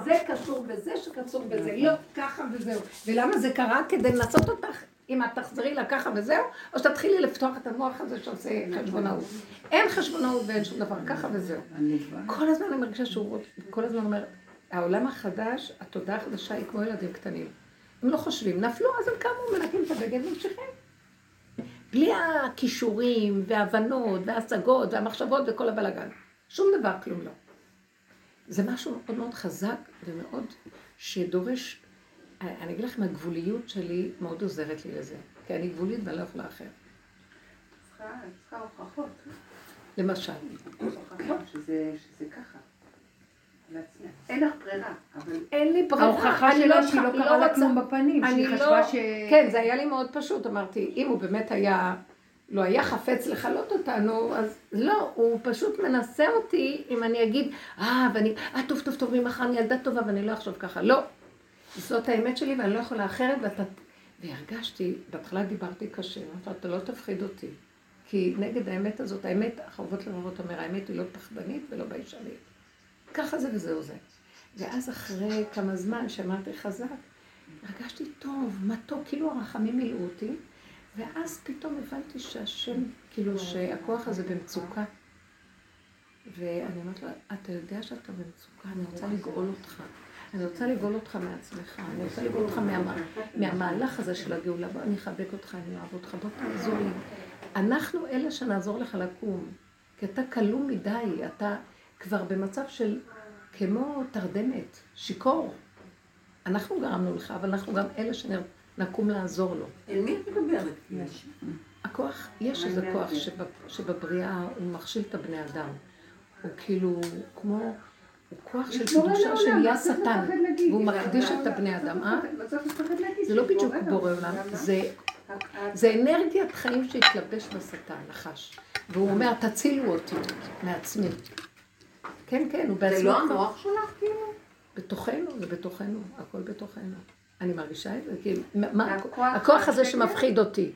וזה קשור בזה שקשור בזה, לא ככה וזהו. ולמה זה קרה? כדי לנסות אותך, אם את תחזרי לה ככה וזהו, או שתתחילי לפתוח את המוח הזה שעושה חשבונאות. אין חשבונאות ואין שום דבר, ככה וזהו. כל הזמן אני מרגישה שהוא כל הזמן אומר, העולם החדש, התודעה החדשה היא כמו ילדים קטנים. הם לא חושבים, נפלו, אז הם קמו, מנקים את הבגד וממשיכים. בלי הכישורים וההבנות וההשגות והמחשבות וכל הבלאגן. שום דבר, כלום לא. זה משהו מאוד מאוד חזק ומאוד שדורש, אני אגיד לכם, הגבוליות שלי מאוד עוזרת לי לזה. כי אני גבולית ואני לא יכולה אחרת. צריכה הוכחות. למשל. הוכחות שזה ככה. אין לך ברירה, אבל... אין לי ברירה. ההוכחה שלו שהיא לא קרה לה כלום בפנים, שהיא לא- חשבה ש... כן, זה היה לי מאוד פשוט, אמרתי, אם הוא באמת היה, לא היה חפץ לכלות אותנו, אז לא, הוא פשוט מנסה אותי, אם אני אגיד, אה, ואני, אה, טוב, טוב, טוב, ממחר אני ילדה טובה ואני לא אחשוב ככה. לא. זאת האמת שלי ואני לא יכולה אחרת, ואתה... והרגשתי, בהתחלה דיברתי קשה, אמרתי, אתה לא תפחיד אותי. כי נגד האמת הזאת, האמת, חרבות לבבות אומר, האמת היא לא פחדנית ולא ביישנית. ככה זה וזהו זה. ואז אחרי כמה זמן שאמרתי חזק, הרגשתי טוב, מתוק, כאילו הרחמים מילאו אותי, ואז פתאום הבנתי שהשם, כאילו שהכוח הזה במצוקה. ואני אומרת לו, אתה יודע שאתה במצוקה, אני רוצה לגאול אותך. אני רוצה לגאול אותך מעצמך, אני רוצה לגאול אותך מה, מהמהלך הזה של הגאולה. בוא, אני אחבק אותך, אני אוהב אותך, בוא תעזור לי. אנחנו אלה שנעזור לך לקום, כי אתה כלוא מדי, אתה כבר במצב של כמו תרדמת, שיכור. אנחנו גרמנו לך, אבל אנחנו גם אלה שנקום לעזור לו. אל מי את מדברת? הכוח, יש איזה כוח שבבריאה הוא מכשיל את הבני אדם. הוא כאילו כמו, הוא כוח של קדושה שנהיה שטן, והוא מקדיש את הבני אדם. אה? זה לא בדיוק בורא עולם, זה אנרגיית חיים שהתלבש בשטן, נחש. והוא אומר, תצילו אותי מעצמי. כן, כן, הוא בעצמו... זה לא המוח שלך, כאילו? בתוכנו, זה בתוכנו, הכל בתוכנו. אני מרגישה את זה, כי מה, הכוח הזה שמפחיד אותי.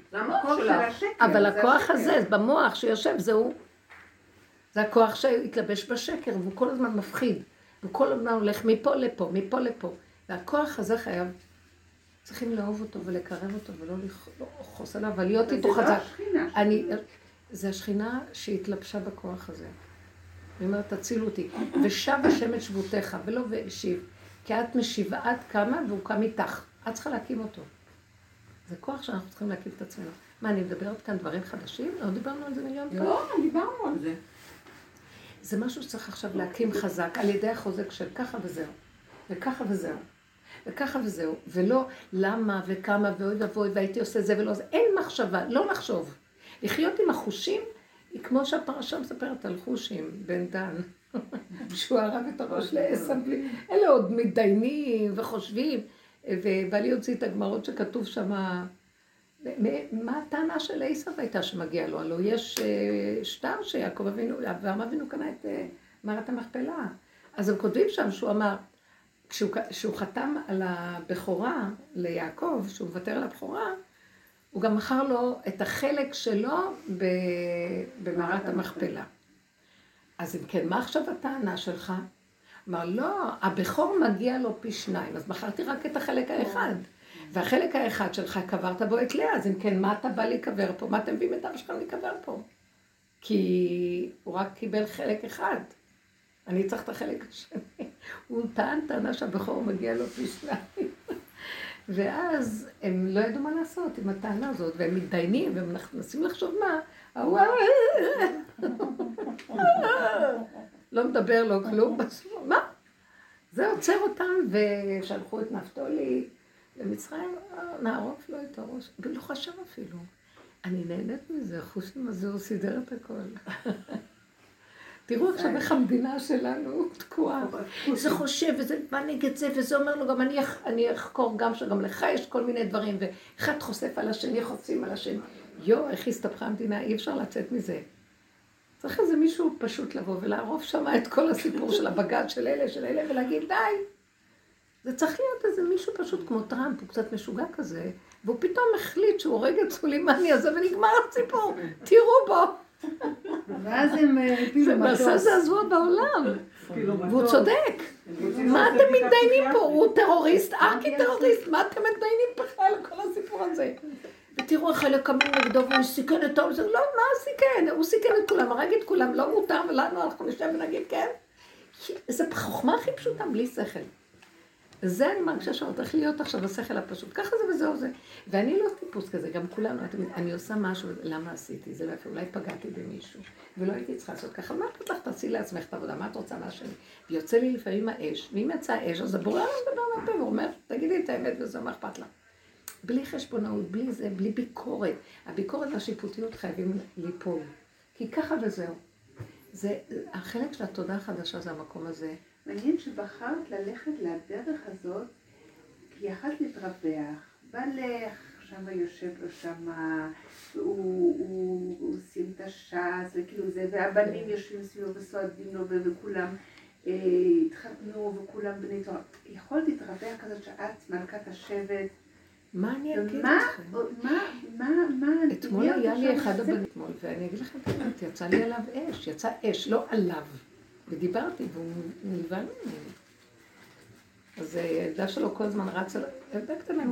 אבל הכוח הזה, במוח שיושב, זהו. זה הכוח שהתלבש בשקר, והוא כל הזמן מפחיד. והוא כל הזמן הולך מפה לפה, מפה לפה. והכוח הזה חייב, צריכים לאהוב אותו ולקרב אותו ולא לכעוס עליו, אבל להיות איתו חזק. זה לא השכינה. זה השכינה שהתלבשה בכוח הזה. אני אומרת, תצילו אותי. ושב השם את שבותיך, ולא והשיב. כי את משיבה, את קמה והוא קם איתך. את צריכה להקים אותו. זה כוח שאנחנו צריכים להקים את עצמנו. מה, אני מדברת כאן דברים חדשים? לא דיברנו על זה מיליון פעם? לא, דיברנו על זה. זה משהו שצריך עכשיו להקים חזק על ידי החוזק של ככה וזהו, וככה וזהו, וככה וזהו, ולא למה וכמה ואוי ואבוי והייתי עושה זה ולא זה, אין מחשבה, לא לחשוב. לחיות עם החושים היא כמו שהפרשה מספרת על חושים, בן דן, שהוא הרג את הראש לעשם, אלה עוד מתדיינים וחושבים, ובא לי להוציא את הגמרות שכתוב שם, מה הטענה של עשב הייתה שמגיע לו? הלוא יש שטר שיעקב אבינו, אברהם אבינו קנה את מערת המכפלה. אז הם כותבים שם שהוא אמר, כשהוא, כשהוא חתם על הבכורה ליעקב, שהוא מוותר על הבכורה, הוא גם מכר לו את החלק שלו במערת המכפלה. אז אם כן, מה עכשיו הטענה שלך? אמר, לא, הבכור מגיע לו פי שניים, אז מכרתי רק את החלק האחד. והחלק האחד שלך קברת בו את לאה, אז אם כן, מה אתה בא להיקבר פה? מה אתם מביאים את אבא שלך להיקבר פה? כי הוא רק קיבל חלק אחד. אני צריך את החלק השני. הוא טען טענה שהבכור מגיע לו פי שניים. ואז הם לא ידעו מה לעשות עם הטענה הזאת, והם מתדיינים, והם מנסים לחשוב מה, לא מדבר, לא כלום, מה? זה עוצר אותם, ושלחו את נפתולי למצרים, נערוף לו את הראש, ולא חשב אפילו. אני נהנית מזה, מזה הוא סידר את הכל. תראו עכשיו איך המדינה שלנו תקועה. זה חושב, וזה בא נגד זה, וזה אומר לו גם אני אחקור גם שגם לך יש כל מיני דברים, ואחד חושף על השני, חושפים על השני. יואו, איך הסתבכה המדינה, אי אפשר לצאת מזה. צריך איזה מישהו פשוט לבוא ולערוף שם את כל הסיפור של הבג"ץ של אלה, של אלה, ולהגיד די. זה צריך להיות איזה מישהו פשוט כמו טראמפ, הוא קצת משוגע כזה, והוא פתאום החליט שהוא הורג את סולימני הזה ונגמר הסיפור, תראו בו. ואז הם אה, הפילו זה מטוס. מעשה זעזוע בעולם. והוא צודק. מה אתם מתדיינים פה? הוא טרוריסט, ארכי טרוריסט, מה אתם מתדיינים בכלל על כל הסיפור הזה? ותראו איך אלה קמים נגדו והוא סיכן את העולם, לא, מה סיכן? הוא סיכן את כולם, הרג את כולם, לא מותר ולנו, אנחנו נשב ונגיד כן? זה חוכמה הכי פשוטה, בלי שכל. זה אני מרגישה שהולך להיות עכשיו השכל הפשוט. ככה זה וזהו זה. ואני לא טיפוס כזה, גם כולנו, אתם אני עושה משהו, למה עשיתי? זה לא יפה, אולי פגעתי במישהו, ולא הייתי צריכה לעשות ככה. מה אכפת לך? תעשי לעצמך את העבודה, מה את רוצה מהשני? ויוצא לי לפעמים האש, ואם יצאה אש, אז הבורא לא מדבר מהפה ואומר, תגידי את האמת וזה, מה אכפת לך? בלי חשבונאות, בלי זה, בלי ביקורת. הביקורת והשיפוטיות חייבים ליפול. כי ככה וזהו. זה, החלק של התודעה החדשה זה המקום הזה. מעניין שבחרת ללכת לדרך הזאת, כי יכלת להתרווח. בעלך שמה יושב לו שמה, הוא עושים את הש"ס, וכאילו זה, והבנים יושבים סביבו וסועדים לו, וכולם אה, התחתנו, וכולם בני תורה. יכולת להתרווח כזאת שאת מלכת השבט. מה אני אגיד לכם? מה, מה, מה, אתמול היה לי אחד? הבנים אתמול, ואני אגיד לכם את האמת, יצא לי עליו אש, יצא אש, לא עליו. ודיברתי, והוא נלווה ממני. אז הילדה שלו כל הזמן רצה, ילדה קטנה?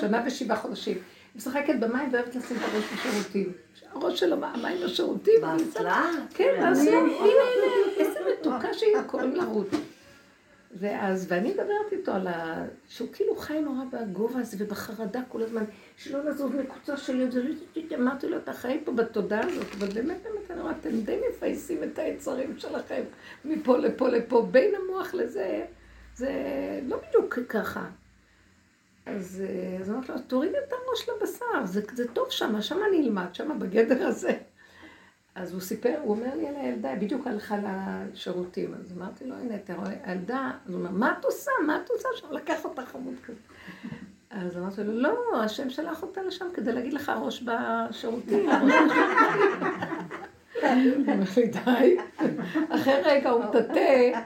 שנה ושבעה חודשים. היא משחקת במים ואוהבת לשים את הראש בשירותים. הראש שלו, מה, המים בשירותים. באסלה? כן, באסלה. הנה, הנה, איזה מתוקה שהיא, קוראים לה רות. ואז, ואני מדברת איתו על ה... שהוא כאילו חי נורא בגובה הזה ובחרדה כל הזמן, שלא לזוז מקוצה שלי, זה לא... אמרתי לו, אתה חי פה בתודעה הזאת, אבל באמת, באמת, אני רואה, אתם די מפייסים את היצרים שלכם מפה לפה לפה, בין המוח לזה, זה לא בדיוק ככה. אז אה, אז אמרתי לו, תוריד את הראש לבשר, זה, זה טוב שם, שם אני אלמד, שם בגדר הזה. אז הוא סיפר, הוא אומר לי על הילדה, בדיוק הלכה לשירותים. אז אמרתי לו, הנה, אתה רואה, הילדה, אז הוא אומר, מה את עושה? מה את עושה שם? לקח אותה חמוד כזה. אז אמרתי לו, לא, השם שלח אותה לשם כדי להגיד לך ראש בשירותים. בשירותים." הוא אומר לי, די. אחרי רגע הוא מטאטא,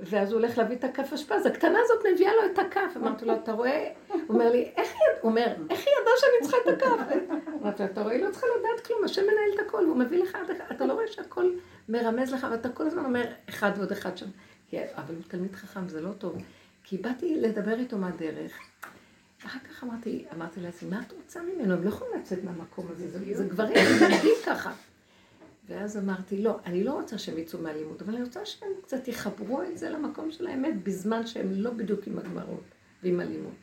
ואז הוא הולך להביא את הכף אשפה, אז הקטנה הזאת מביאה לו את הכף. אמרתי לו, אתה רואה? הוא אומר לי, איך היא, הוא אומר, איך היא ידעה שאני צריכה את הכף? אמרתי לו, אתה רואה, היא לא צריכה לדעת כלום, השם מנהל את הכל, הוא מביא לך, עד אחד. אתה לא רואה שהכל מרמז לך, ואתה כל הזמן אומר אחד ועוד אחד שם. כי- אבל הוא תלמיד חכם, זה לא טוב. כי באתי לדבר איתו מהדרך. אחר כך אמרתי, אמרתי לעצמי, מה את רוצה ממנו? הם לא יכולים לצאת מהמקום הזה, זה, זה גברים, הם עובדים ככה. ואז אמרתי, לא, אני לא רוצה שהם יצאו מהלימוד, אבל אני רוצה שהם קצת יחברו את זה למקום של האמת, בזמן שהם לא בדיוק עם הגמרות ועם הלימוד.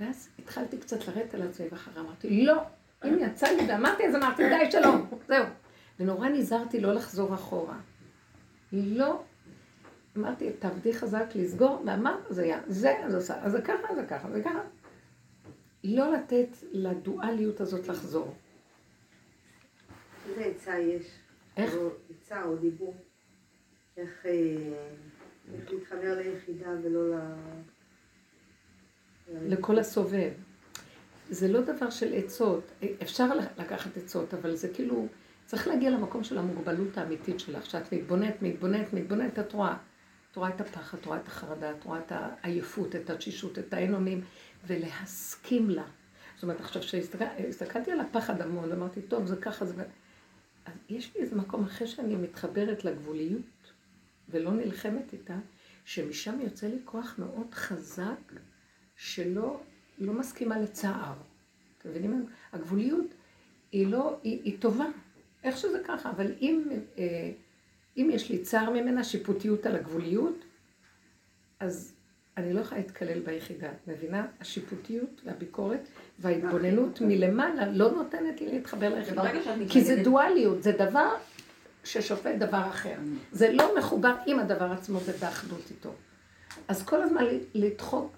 ואז התחלתי קצת לרדת על עצמי, ואחר אמרתי, לא, אם יצא לי ואמרתי, אז אמרתי, די, שלום, זהו. ונורא נזהרתי לא לחזור אחורה. לא, אמרתי, תעבדי חזק לסגור, ואמרת, זה היה, זה, אז עושה, אז זה ככה, זה ככה, זה ככה. לא לתת לדואליות הזאת לחזור. איזה עצה יש? איך? עצה או דיבור? איך אה, להתחבר ליחידה ולא ל... לכל הסובב. זה לא דבר של עצות, אפשר לקחת עצות, אבל זה כאילו, צריך להגיע למקום של המוגבלות האמיתית שלך, שאת מתבוננת, מתבוננת, מתבוננת, את רואה. את רואה את הפחד, את רואה את החרדה, את רואה את העייפות, את התשישות, את האין אונים, ולהסכים לה. זאת אומרת, עכשיו שהסתכלתי על הפחד המון, אמרתי, טוב, זה ככה, זה... אז יש לי איזה מקום אחרי שאני מתחברת לגבוליות, ולא נלחמת איתה, שמשם יוצא לי כוח מאוד חזק, שלא לא מסכימה לצער. אתם מבינים? הגבוליות היא לא, היא, היא טובה, איך שזה ככה, אבל אם, אה, אם יש לי צער ממנה, שיפוטיות על הגבוליות, אז אני לא יכולה להתקלל ביחידה, מבינה? השיפוטיות והביקורת וההתבוננות מלמעלה לא נותנת לי להתחבר ליחידה. כי זה דואליות, זה דבר ששופט דבר אחר. זה לא מחובר עם הדבר עצמו ובאחדות איתו. אז כל הזמן לדחוק,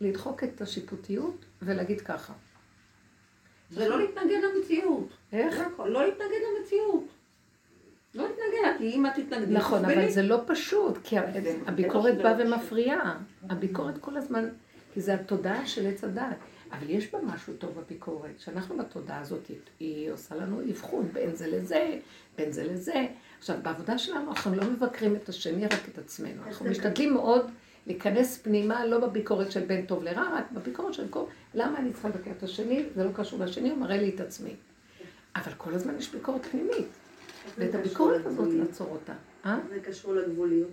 לדחוק את השיפוטיות ולהגיד ככה. זה לא להתנגד למציאות. איך? לא להתנגד למציאות. לא להתנגד, כי אם את תתנגדי... נכון. אבל זה לא פשוט, כי זה- הביקורת באה לא ומפריעה. הביקורת כל הזמן, כי זה התודעה של עץ הדת. אבל יש בה משהו טוב בביקורת, שאנחנו בתודעה הזאת, היא, היא עושה לנו אבחון בין זה לזה, בין זה לזה. עכשיו, בעבודה שלנו אנחנו לא מבקרים את השני, רק את עצמנו. אנחנו משתדלים מאוד להיכנס פנימה, לא בביקורת של בין טוב לרע, רק בביקורת של כל... למה אני צריכה לבקר את השני? זה לא קשור לשני, הוא מראה לי את עצמי. אבל כל הזמן יש ביקורת פנימית. ואת הביקורת הזאת לעצור אותה. אה? זה קשור לגבוליות.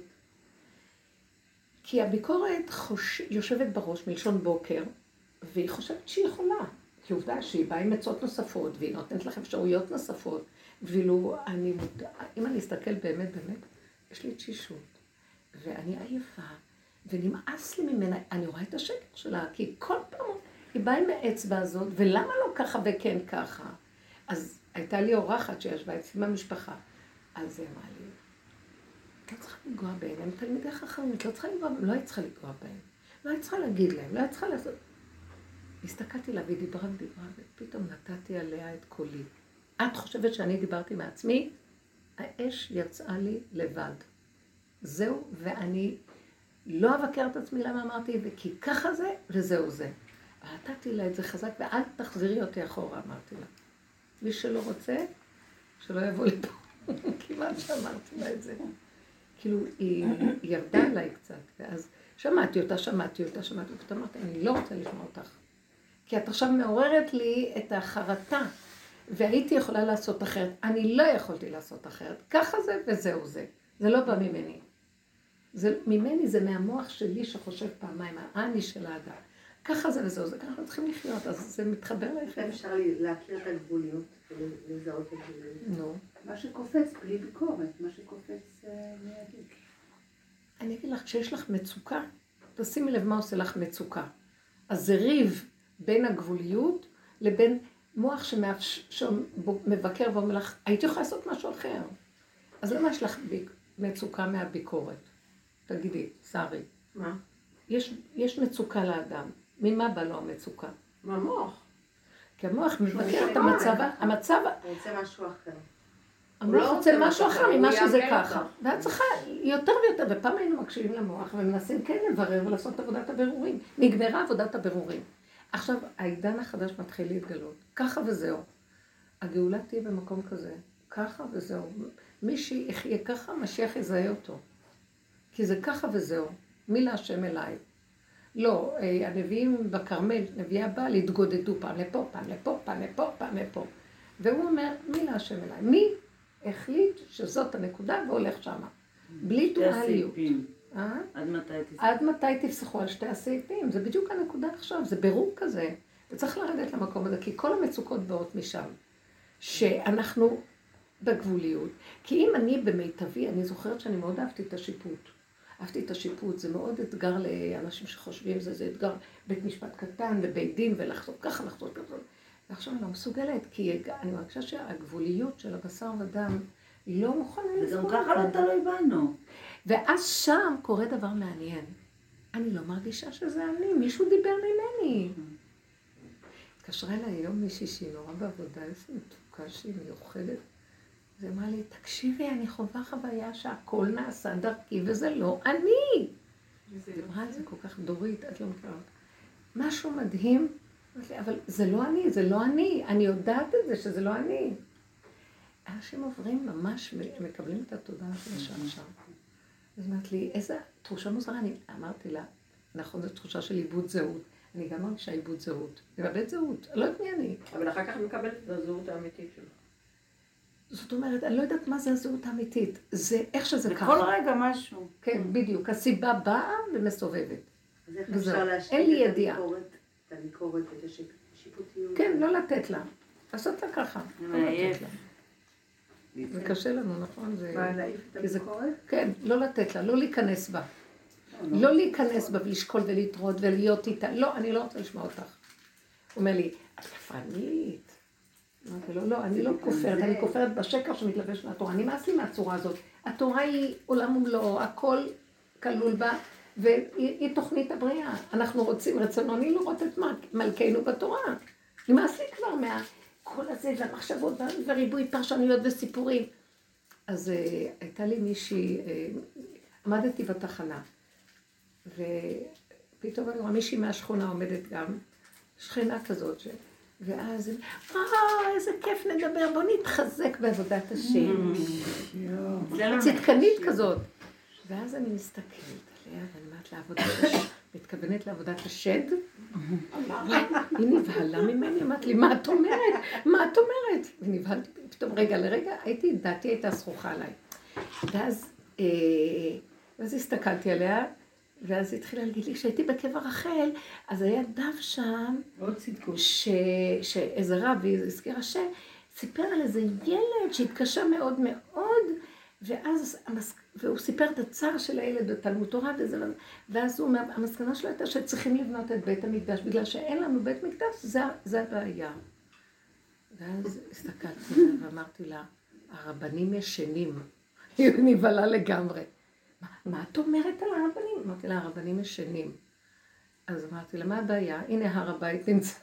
כי הביקורת חוש... יושבת בראש מלשון בוקר, והיא חושבת שהיא יכולה. כי עובדה שהיא באה עם עצות נוספות, והיא נותנת לך אפשרויות נוספות. ואילו אני מודע... אם אני אסתכל באמת, באמת, יש לי תשישות, ואני עייפה, ונמאס לי ממנה, אני רואה את השקר שלה, כי כל פעם היא באה עם האצבע הזאת, ולמה לא ככה וכן ככה? אז הייתה לי אורחת שישבה אצלי במשפחה, אז היא אמרה לי, לא צריכה לנגוע בהם, הם תלמידי חכמים, את לא צריכה לנגוע בהם, לא היית צריכה לנגוע בהם, לא היית צריכה להגיד להם, לא היית צריכה לעשות... הסתכלתי לה והיא דיברה ודיברה, ופתאום נתתי עליה את קולי. את חושבת שאני דיברתי מעצמי? האש יצאה לי לבד. זהו, ואני לא אבקר את עצמי למה אמרתי, וכי ככה זה, וזהו זה. נתתי לה את זה חזק, ואל תחזירי אותי אחורה, אמרתי לה. מי שלא רוצה, שלא יבוא לפה. כמעט שאמרתי לה את זה. כאילו, היא ירדה עליי קצת, ואז שמעתי אותה, שמעתי אותה, שמעתי אותה, אמרתי, אני לא רוצה לשמוע אותך. כי את עכשיו מעוררת לי את החרטה, והייתי יכולה לעשות אחרת. אני לא יכולתי לעשות אחרת. ככה זה וזהו זה. זה לא בא ממני. זה, ממני זה מהמוח שלי שחושב פעמיים, האני של האדם. ככה זה וזהו, זה ככה צריכים לחיות, אז זה מתחבר לאיפה. אפשר להכיר את הגבוליות ולזהות את הגבוליות. נו. מה שקופץ בלי ביקורת, מה שקופץ אה, מיידי. אני אגיד לך, כשיש לך מצוקה, תשימי לב מה עושה לך מצוקה. אז זה ריב בין הגבוליות לבין מוח שמבקר ואומר לך, הייתי יכולה לעשות משהו אחר. אז למה יש לך מצוקה מהביקורת? תגידי, שרי. מה? יש, יש מצוקה לאדם. ממה בא לו המצוקה? מהמוח. כי המוח מבקר את המצב, המצב... הוא רוצה משהו אחר. המוח לא רוצה משהו אחר ממה שזה ככה. ואת צריכה יותר ויותר, ופעם היינו מקשיבים למוח ומנסים כן לברר ולעשות עבודת הבירורים. נגמרה עבודת הבירורים. עכשיו, העידן החדש מתחיל להתגלות. ככה וזהו. הגאולה תהיה במקום כזה. ככה וזהו. מי שיחיה ככה, משיח יזהה אותו. כי זה ככה וזהו. מי להשם אליי? לא, אה, הנביאים בכרמל, נביאי הבעל, התגודדו פעם לפה, פעם לפה, פעם לפה, פעם לפה. והוא אומר, מי להשם אליי? מי החליט שזאת הנקודה והולך שמה? בלי דואליות. אה? עד מתי תפסחו? עד מתי תפסחו על שתי הסעיפים? זה בדיוק הנקודה עכשיו, זה בירור כזה. וצריך לרדת למקום הזה, כי כל המצוקות באות משם. שאנחנו בגבוליות. כי אם אני במיטבי, אני זוכרת שאני מאוד אהבתי את השיפוט. אהבתי את השיפוט, זה מאוד אתגר לאנשים שחושבים, זה, זה אתגר בית משפט קטן ובית דין ולחזור ככה, לחזור ככה. ועכשיו אני לא מסוגלת, כי אני מרגישה שהגבוליות של הבשר ודם לא מוכנה לסבול. וגם ככה לא תלוי בנו. ואז שם קורה דבר מעניין. אני לא מרגישה שזה אני, מישהו דיבר ממני. התקשרה אליי היום מישהי שהיא נורא בעבודה, איזה מתוקה שהיא מיוחדת. אז אמרה לי, תקשיבי, אני חווה חוויה שהכל נעשה דרכי וזה לא אני. היא אמרה את זה כל כך דורית, את לא מכירה אותה. משהו מדהים, אבל זה לא אני, זה לא אני, אני יודעת את זה שזה לא אני. אנשים עוברים ממש, מקבלים את התודעה של השם שם. אז אמרת לי, איזה תחושה מוזרה, אני אמרתי לה, נכון, זו תחושה של עיבוד זהות. אני גם מרגישה עיבוד זהות. מאבד זהות, אני לא יודעת מי אני. אבל אחר כך מקבלת את הזהות האמיתית שלך. זאת אומרת, אני לא יודעת מה זה הזהות האמיתית. זה איך שזה ככה. בכל רגע משהו. כן, בדיוק. הסיבה באה ומסובבת. אז איך אפשר להשאיר את הביקורת, את הביקורת ואת השיפוטיות? כן, לא לתת לה. לעשות לה ככה. לא לתת לה. זה קשה לנו, נכון? מה, להעיף את הביקורת? כן, לא לתת לה, לא להיכנס בה. לא להיכנס בה ולשקול ולטרוד ולהיות איתה. לא, אני לא רוצה לשמוע אותך. הוא אומר לי, את כפרנית. אמרתי לו, לא, אני לא כופרת, אני כופרת בשקר שמתלבש מהתורה. נמאס לי מהצורה הזאת. התורה היא עולם ומלואו, הכל כלול בה, והיא תוכנית הבריאה. אנחנו רוצים, רצונוני לראות את מלכנו בתורה. נמאס לי כבר מה... כל הזה, והמחשבות, וריבוי פרשנויות וסיפורים. אז uh, הייתה לי מישהי, uh, עמדתי בתחנה, ופתאום אני רואה מישהי מהשכונה עומדת גם, שכנה כזאת, ש... ואז, אה, איזה כיף נדבר, בוא נתחזק בעבודת השם. צדקנית כזאת. ואז אני מסתכלת ואני אומרת לה, עבודת השד, מתכוונת לעבודת השד? היא נבהלה ממני, אמרת לי, מה את אומרת? מה את אומרת? ונבהלתי פתאום, רגע לרגע, הייתי, דעתי הייתה זכוכה עליי. ואז, אה, ואז הסתכלתי עליה, ואז התחילה להגיד לי, כשהייתי בקבר רחל, אז היה דף שם, עוד צדקות. שאיזה רב, והיא הזכירה ש... סיפר על איזה ילד שהתקשה מאוד מאוד, ואז, המס... והוא סיפר את הצער של הילד בתלמוד תורה וזה, ואז הוא, המסקנה שלו הייתה שצריכים לבנות את בית המקדש, בגלל שאין לנו בית מקדש, זה, זה הבעיה. ואז הסתכלתי ואמרתי לה, הרבנים ישנים. היא נבהלה לגמרי. מה, מה את אומרת על הרבנים? אמרתי לה, הרבנים ישנים. אז אמרתי לה, מה הבעיה? הנה הר הבית נמצא.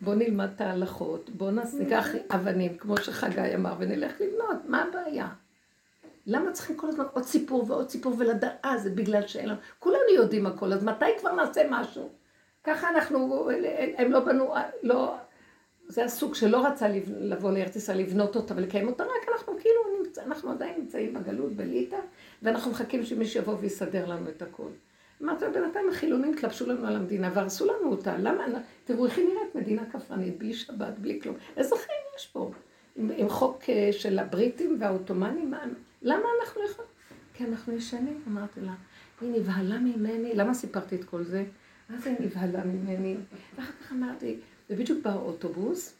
בוא נלמד את ההלכות, בוא ניקח אבנים, כמו שחגי אמר, ונלך לבנות, מה הבעיה? למה צריכים כל הזמן עוד סיפור ועוד סיפור ולדעת, אה, זה בגלל שאין לנו, כולנו יודעים הכל, אז מתי כבר נעשה משהו? ככה אנחנו, הם לא בנו, לא, זה הסוג שלא רצה לבוא לארץ ישראל, לבנות אותה ולקיים אותה, רק אנחנו כאילו, נמצא, אנחנו עדיין נמצאים בגלות בליטא, ואנחנו מחכים שמישהו יבוא ויסדר לנו את הכל. אמרת, בינתיים החילונים התלבשו לנו על המדינה והרסו לנו אותה. למה? תראו איך היא נראית מדינה כפרנית, בלי שבת, בלי כלום. איזה חיים יש פה? עם, עם חוק אה, של הבריטים והעות'מאנים, למה אנחנו יכולים? כי אנחנו ישנים, אמרתי לה. היא נבהלה ממני, למה סיפרתי את כל זה? מה זה נבהלה ממני? ואחר כך אמרתי, ובדיוק בא האוטובוס,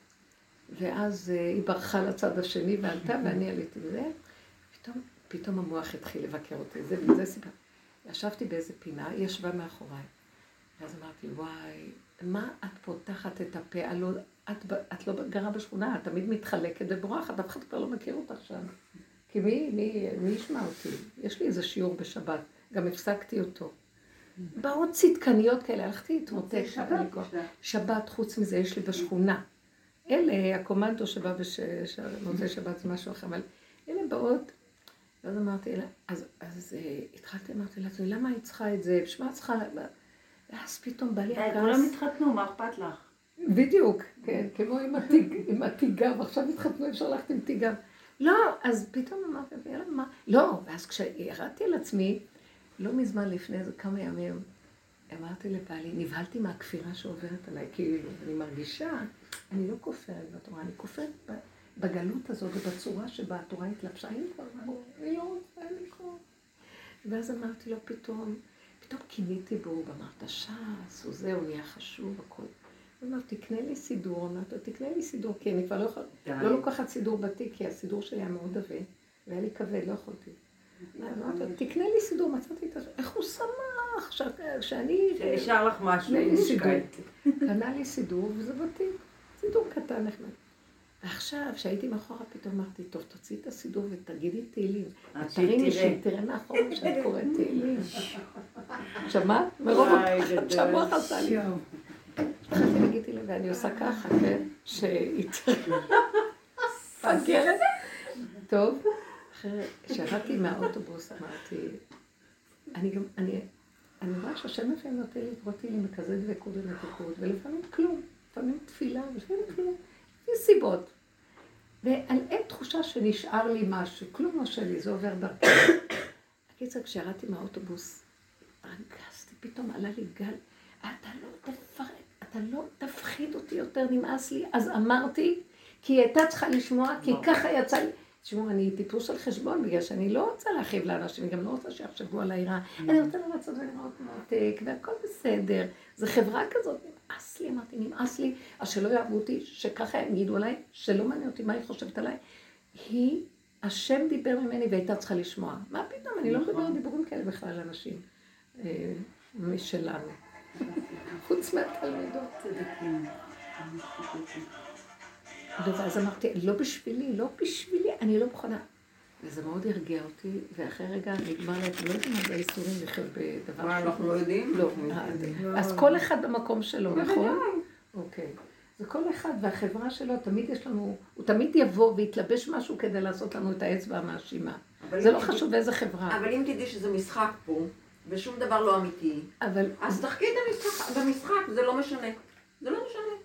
ואז uh, היא ברחה לצד השני ועלתה, ואני עליתי לזה, פתאום, פתאום המוח התחיל לבקר אותי, זה, זה סיפרתי. ישבתי באיזה פינה, היא ישבה מאחוריי. ואז אמרתי, וואי, מה את פותחת את הפה? את, את לא גרה בשכונה, את תמיד מתחלקת ובורחת, אף אחד כבר לא מכיר אותך שם. כי מי, מי, מי ישמע אותי? יש לי איזה שיעור בשבת, גם הפסקתי אותו. באות צדקניות כאלה, הלכתי להתמוטט. שבת, חוץ מזה, יש לי בשכונה. אלה, הקומנדו שבא במוצאי שבת זה משהו אחר, אבל אלה באות ואז אמרתי לה, אז, אז אה, התחלתי, אמרתי לה, למה היא צריכה את זה? בשביל מה צריכה... ואז פתאום בא לי הכעס. כולם התחתנו, מה אכפת לך? בדיוק, כן, כמו עם התיגר, ועכשיו התחתנו, אפשר ללכת עם תיגר. לא, אז פתאום אמרתי, יאללה, מה? לא, ואז כשירדתי על עצמי, לא מזמן לפני איזה כמה ימים, אמרתי לבעלי, נבהלתי מהכפירה שעוברת עליי, כאילו, אני מרגישה, אני לא כופרת בתורה, אני כופרת בגלות הזאת ובצורה שבה התורה התלבשה, אין כבר אני לא רוצה לקרוא. ואז אמרתי לו פתאום, פתאום קיניתי בו, ואמרת, ש"ס, הוא זה, הוא נהיה חשוב, הכל. אמר, תקנה לי סידור, אמרת לו, תקנה לי סידור, כי אני כבר לא יכולה, לא לוקחת סידור בתיק, כי הסידור שלי היה מאוד עבה, והיה לי כבד, לא יכולתי. אמרתי לו, תקנה לי סידור, מצאתי את זה, איך הוא שמח, שאני... שנשאר לך משהו, קנה לי סידור, וזה בתיק, סידור קטן נחמד. ועכשיו, כשהייתי מאחורה, פתאום אמרתי, טוב, תוציאי את הסידור ותגידי תהילים. תראי שהיא תראה מאחורה שאת קוראת תהילים. שמעת? מרוב הפחד שהמוח עשה לי. התחלתי להגיד תהילים, ואני עושה ככה, כן? שהיא תפגרת. טוב, אחרי שירדתי מהאוטובוס, אמרתי, אני גם, אני, אני רואה שהשם לפעמים נותן לי לקרוא תהילים בכזה דבקות ומתיקות, ולפעמים כלום. לפעמים תפילה, לפעמים כלום. יש סיבות. ואין תחושה שנשאר לי משהו, כלום לא שלי, זה עובר דרכי. בקיצר, כשירדתי מהאוטובוס, רגזתי, פתאום עלה לי גל, אתה לא תפרק, אתה לא תפחיד אותי יותר, נמאס לי. אז אמרתי, כי היא הייתה צריכה לשמוע, כי ככה יצא לי. תשמעו, אני טיפוס על חשבון, בגלל שאני לא רוצה להכאיב לאנשים, אני גם לא רוצה שיחשבו על העירה. אני רוצה לרצות ולראות מותק, והכל בסדר. זו חברה כזאת, נמאס לי, אמרתי, נמאס לי, אז שלא יאהבו אותי, שככה יגידו עליי, שלא מעניין אותי מה היא חושבת עליי. היא, השם דיבר ממני והייתה צריכה לשמוע. מה פתאום, אני לא מדברת דיבורים כאלה בכלל על אנשים אה, משלנו. חוץ מהתלמידות. ואז אמרתי, לא בשבילי, לא בשבילי, אני לא מוכנה. וזה מאוד הרגיע אותי, ואחרי רגע נגמר אתם לא יודעים מה זה האיסורים לחיות בדבר מה, אנחנו לא יודעים? לא. אז כל אחד במקום שלו, נכון? אוקיי. זה כל אחד והחברה שלו, תמיד יש לנו, הוא תמיד יבוא ויתלבש משהו כדי לעשות לנו את האצבע המאשימה. זה לא חשוב איזה חברה. אבל אם תדעי שזה משחק פה, ושום דבר לא אמיתי, אז תחכי את המשחק, במשחק, זה לא משנה. זה לא משנה.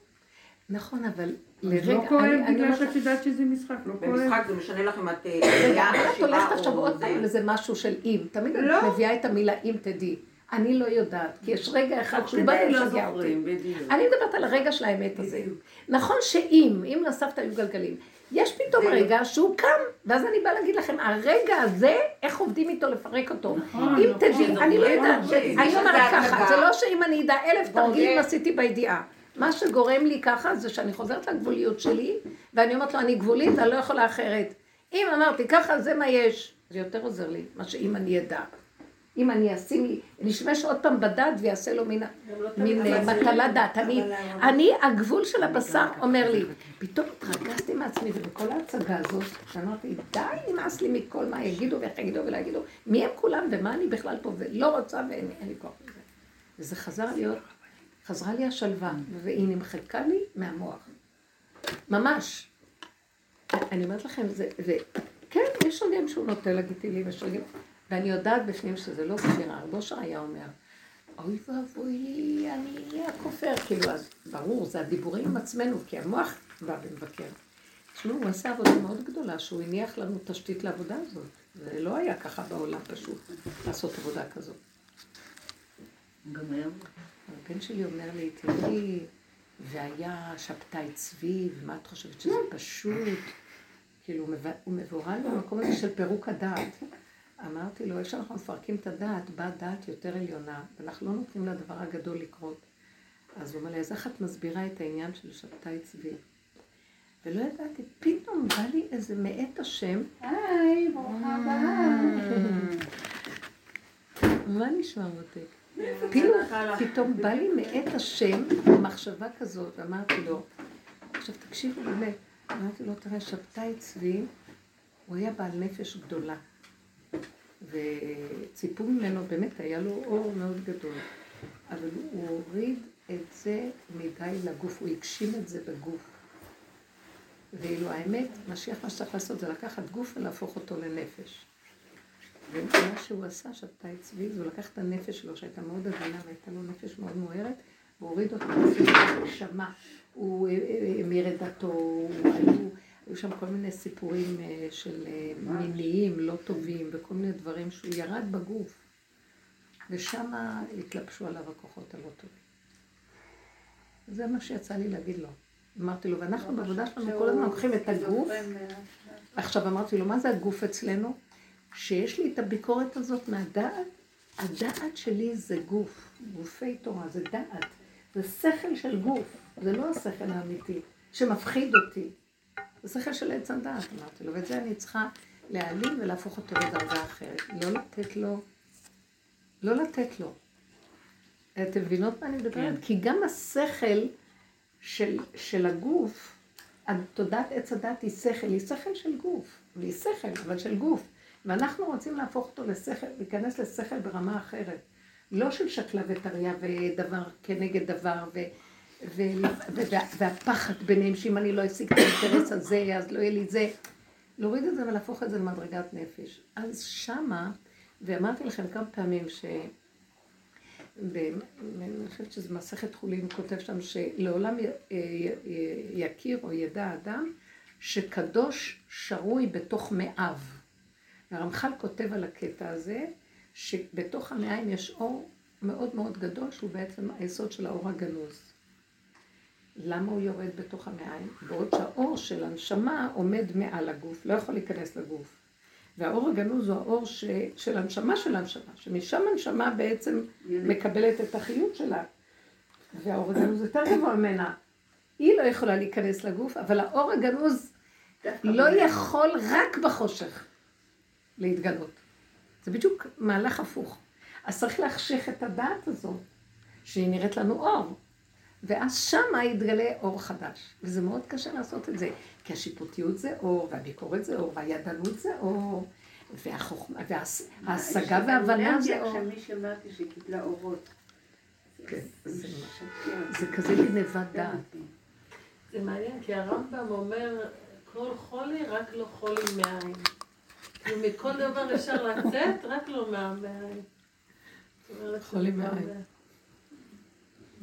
נכון, אבל לרגע, לא כואב בגלל שאת יודעת שזה משחק, לא כואב. במשחק זה משנה לך אם את רגע, עלייה, אבל את הולכת עכשיו עוד זה. פעם לאיזה משהו של אם. תמיד את לא. מביאה את המילה אם תדעי. אני לא יודעת, כי יש רגע אחד שהוא בא כדי לא אותי. אני מדברת על הרגע של האמת הזה. נכון שאם, אם לסבתא היו גלגלים, יש פתאום רגע שהוא קם, ואז אני באה להגיד לכם, הרגע הזה, איך עובדים איתו לפרק אותו. נכון, אם נכון. תדעי, אני לא יודעת, שתדעי אני אומרת ככה. זה לא שאם אני אדע אלף תרגילים עשיתי בידיעה. מה שגורם לי ככה זה שאני חוזרת לגבוליות שלי, ואני אומרת לו, אני גבולית, אני לא יכולה אחרת. אם אמרתי ככה, זה מה יש. זה יותר עוזר לי, מה שאם אני אדע. אם אני אשים לי, נשמש עוד פעם בדעת ויעשה לו מין, מין אה, מטלה דעת. אני, אני, הגבול של הבשר אומר לי, פתאום התרגזתי מעצמי ובכל ההצגה הזאת, שאמרתי, די, נמאס לי מכל מה יגידו ואיך יגידו ולא יגידו, מי הם כולם ומה אני בכלל פה ולא רוצה ואין לי- כוח לזה. וזה חזר להיות, חזרה לי השלווה, והיא נמחקה לי מהמוח. ממש. אני אומרת לכם, זה, זה, כן, יש רגעים שהוא נוטה לגיטימי, יש רגעים, ואני יודעת בפנים שזה לא ספירה, רב אושר היה אומר, אוי ואבוי אני אהיה הכופר, כאילו, אז ברור, זה הדיבורים עם עצמנו, כי המוח בא ומבקר. תשמעו, הוא עשה עבודה מאוד גדולה, שהוא הניח לנו תשתית לעבודה הזאת. זה לא היה ככה בעולם פשוט, לעשות עבודה כזאת. גם היום. הבן שלי אומר לי, תראי, והיה שבתאי צבי, ומה את חושבת שזה פשוט? כאילו, הוא מב- הוא מבוהל במקום הזה של פירוק הדעת. אמרתי לו, איך שאנחנו מפרקים את הדעת, באה דעת יותר עליונה, ואנחנו לא נותנים לדבר הגדול לקרות. אז הוא אומר לי, אז איך את מסבירה את העניין של שבתאי צבי? ולא ידעתי, פתאום בא לי איזה מאת השם, היי, ברוכה הבאה. מה נשמע מותק? פתאום, פתאום בא לי מאת השם מחשבה כזאת, אמרתי לו, עכשיו תקשיבו באמת, אמרתי לו, תראה, שבתאי צבי, הוא היה בעל נפש גדולה, וציפו ממנו, באמת היה לו אור מאוד גדול, אבל הוא הוריד את זה מדי לגוף, הוא הגשים את זה בגוף. ואילו האמת, משיח מה שצריך לעשות זה לקחת גוף ולהפוך אותו לנפש. ומה שהוא עשה, שבתאי צבי, זה הוא לקח את הנפש שלו, שהייתה מאוד עדינה והייתה לו נפש מאוד מוארת, והוריד אותה לנשמה. הוא אה, אה, המיר את דתו, הוא- היו, שם כל מיני סיפורים אה, של מיניים לא טובים, וכל מיני דברים שהוא ירד בגוף. ושם התלבשו עליו הכוחות הלא טובים. זה מה שיצא לי להגיד לו. אמרתי לו, ואנחנו בעבודה שלנו כל הזמן לוקחים את הגוף, עכשיו אמרתי לו, מה זה הגוף אצלנו? שיש לי את הביקורת הזאת מהדעת, הדעת שלי זה גוף, גופי תורה, זה דעת, זה שכל של גוף, זה לא השכל האמיתי, שמפחיד אותי. זה שכל של עץ הדעת, אמרתי לו, ואת זה אני צריכה להעלים ולהפוך אותו לדרגה אחרת. לא לתת לו, לא לתת לו. אתם מבינות מה אני מדברת? כן. כי גם השכל של, של הגוף, תודעת עץ הדת היא שכל, היא שכל של גוף, והיא שכל, אבל של גוף. ואנחנו רוצים להפוך אותו לשכל, להיכנס לשכל ברמה אחרת. לא של שקלה וטריה ודבר כנגד דבר, ו, ו, ו, וה, והפחד ביניהם, שאם אני לא אשיג את האינטרס הזה, אז לא יהיה לי זה. להוריד את זה ולהפוך את זה למדרגת נפש. אז שמה, ואמרתי לכם כמה פעמים ש... אני חושבת שזה מסכת חולין, כותב שם שלעולם יכיר או ידע אדם שקדוש שרוי בתוך מאיו. הרמח"ל כותב על הקטע הזה, שבתוך המעיים יש אור מאוד מאוד גדול, שהוא בעצם היסוד של האור הגנוז. למה הוא יורד בתוך המעיים? בעוד שהאור של הנשמה עומד מעל הגוף, לא יכול להיכנס לגוף. והאור הגנוז הוא האור ש... של הנשמה של הנשמה, שמשם הנשמה בעצם מקבלת את החיות שלה. והאור הגנוז יותר גבוה ממנה. היא לא יכולה להיכנס לגוף, אבל האור הגנוז לא יכול רק בחושך להתגלות. זה בדיוק מהלך הפוך. אז צריך להחשיך את הדעת הזאת, שהיא נראית לנו אור. ואז שמה יתגלה אור חדש. וזה מאוד קשה לעשות את זה, כי השיפוטיות זה אור, והביקורת זה אור, והידענות זה אור, והחוכמה, וההשגה וההבנה זה אור. עכשיו מישהי שקיבלה אורות. כן, זה. זה כזה גנבת דעת. זה מעניין, כי הרמב"ם אומר, כל חולי, רק לא חולי מעין. כאילו מכל דבר אפשר לצאת, רק לא אומרת, חולי מעין.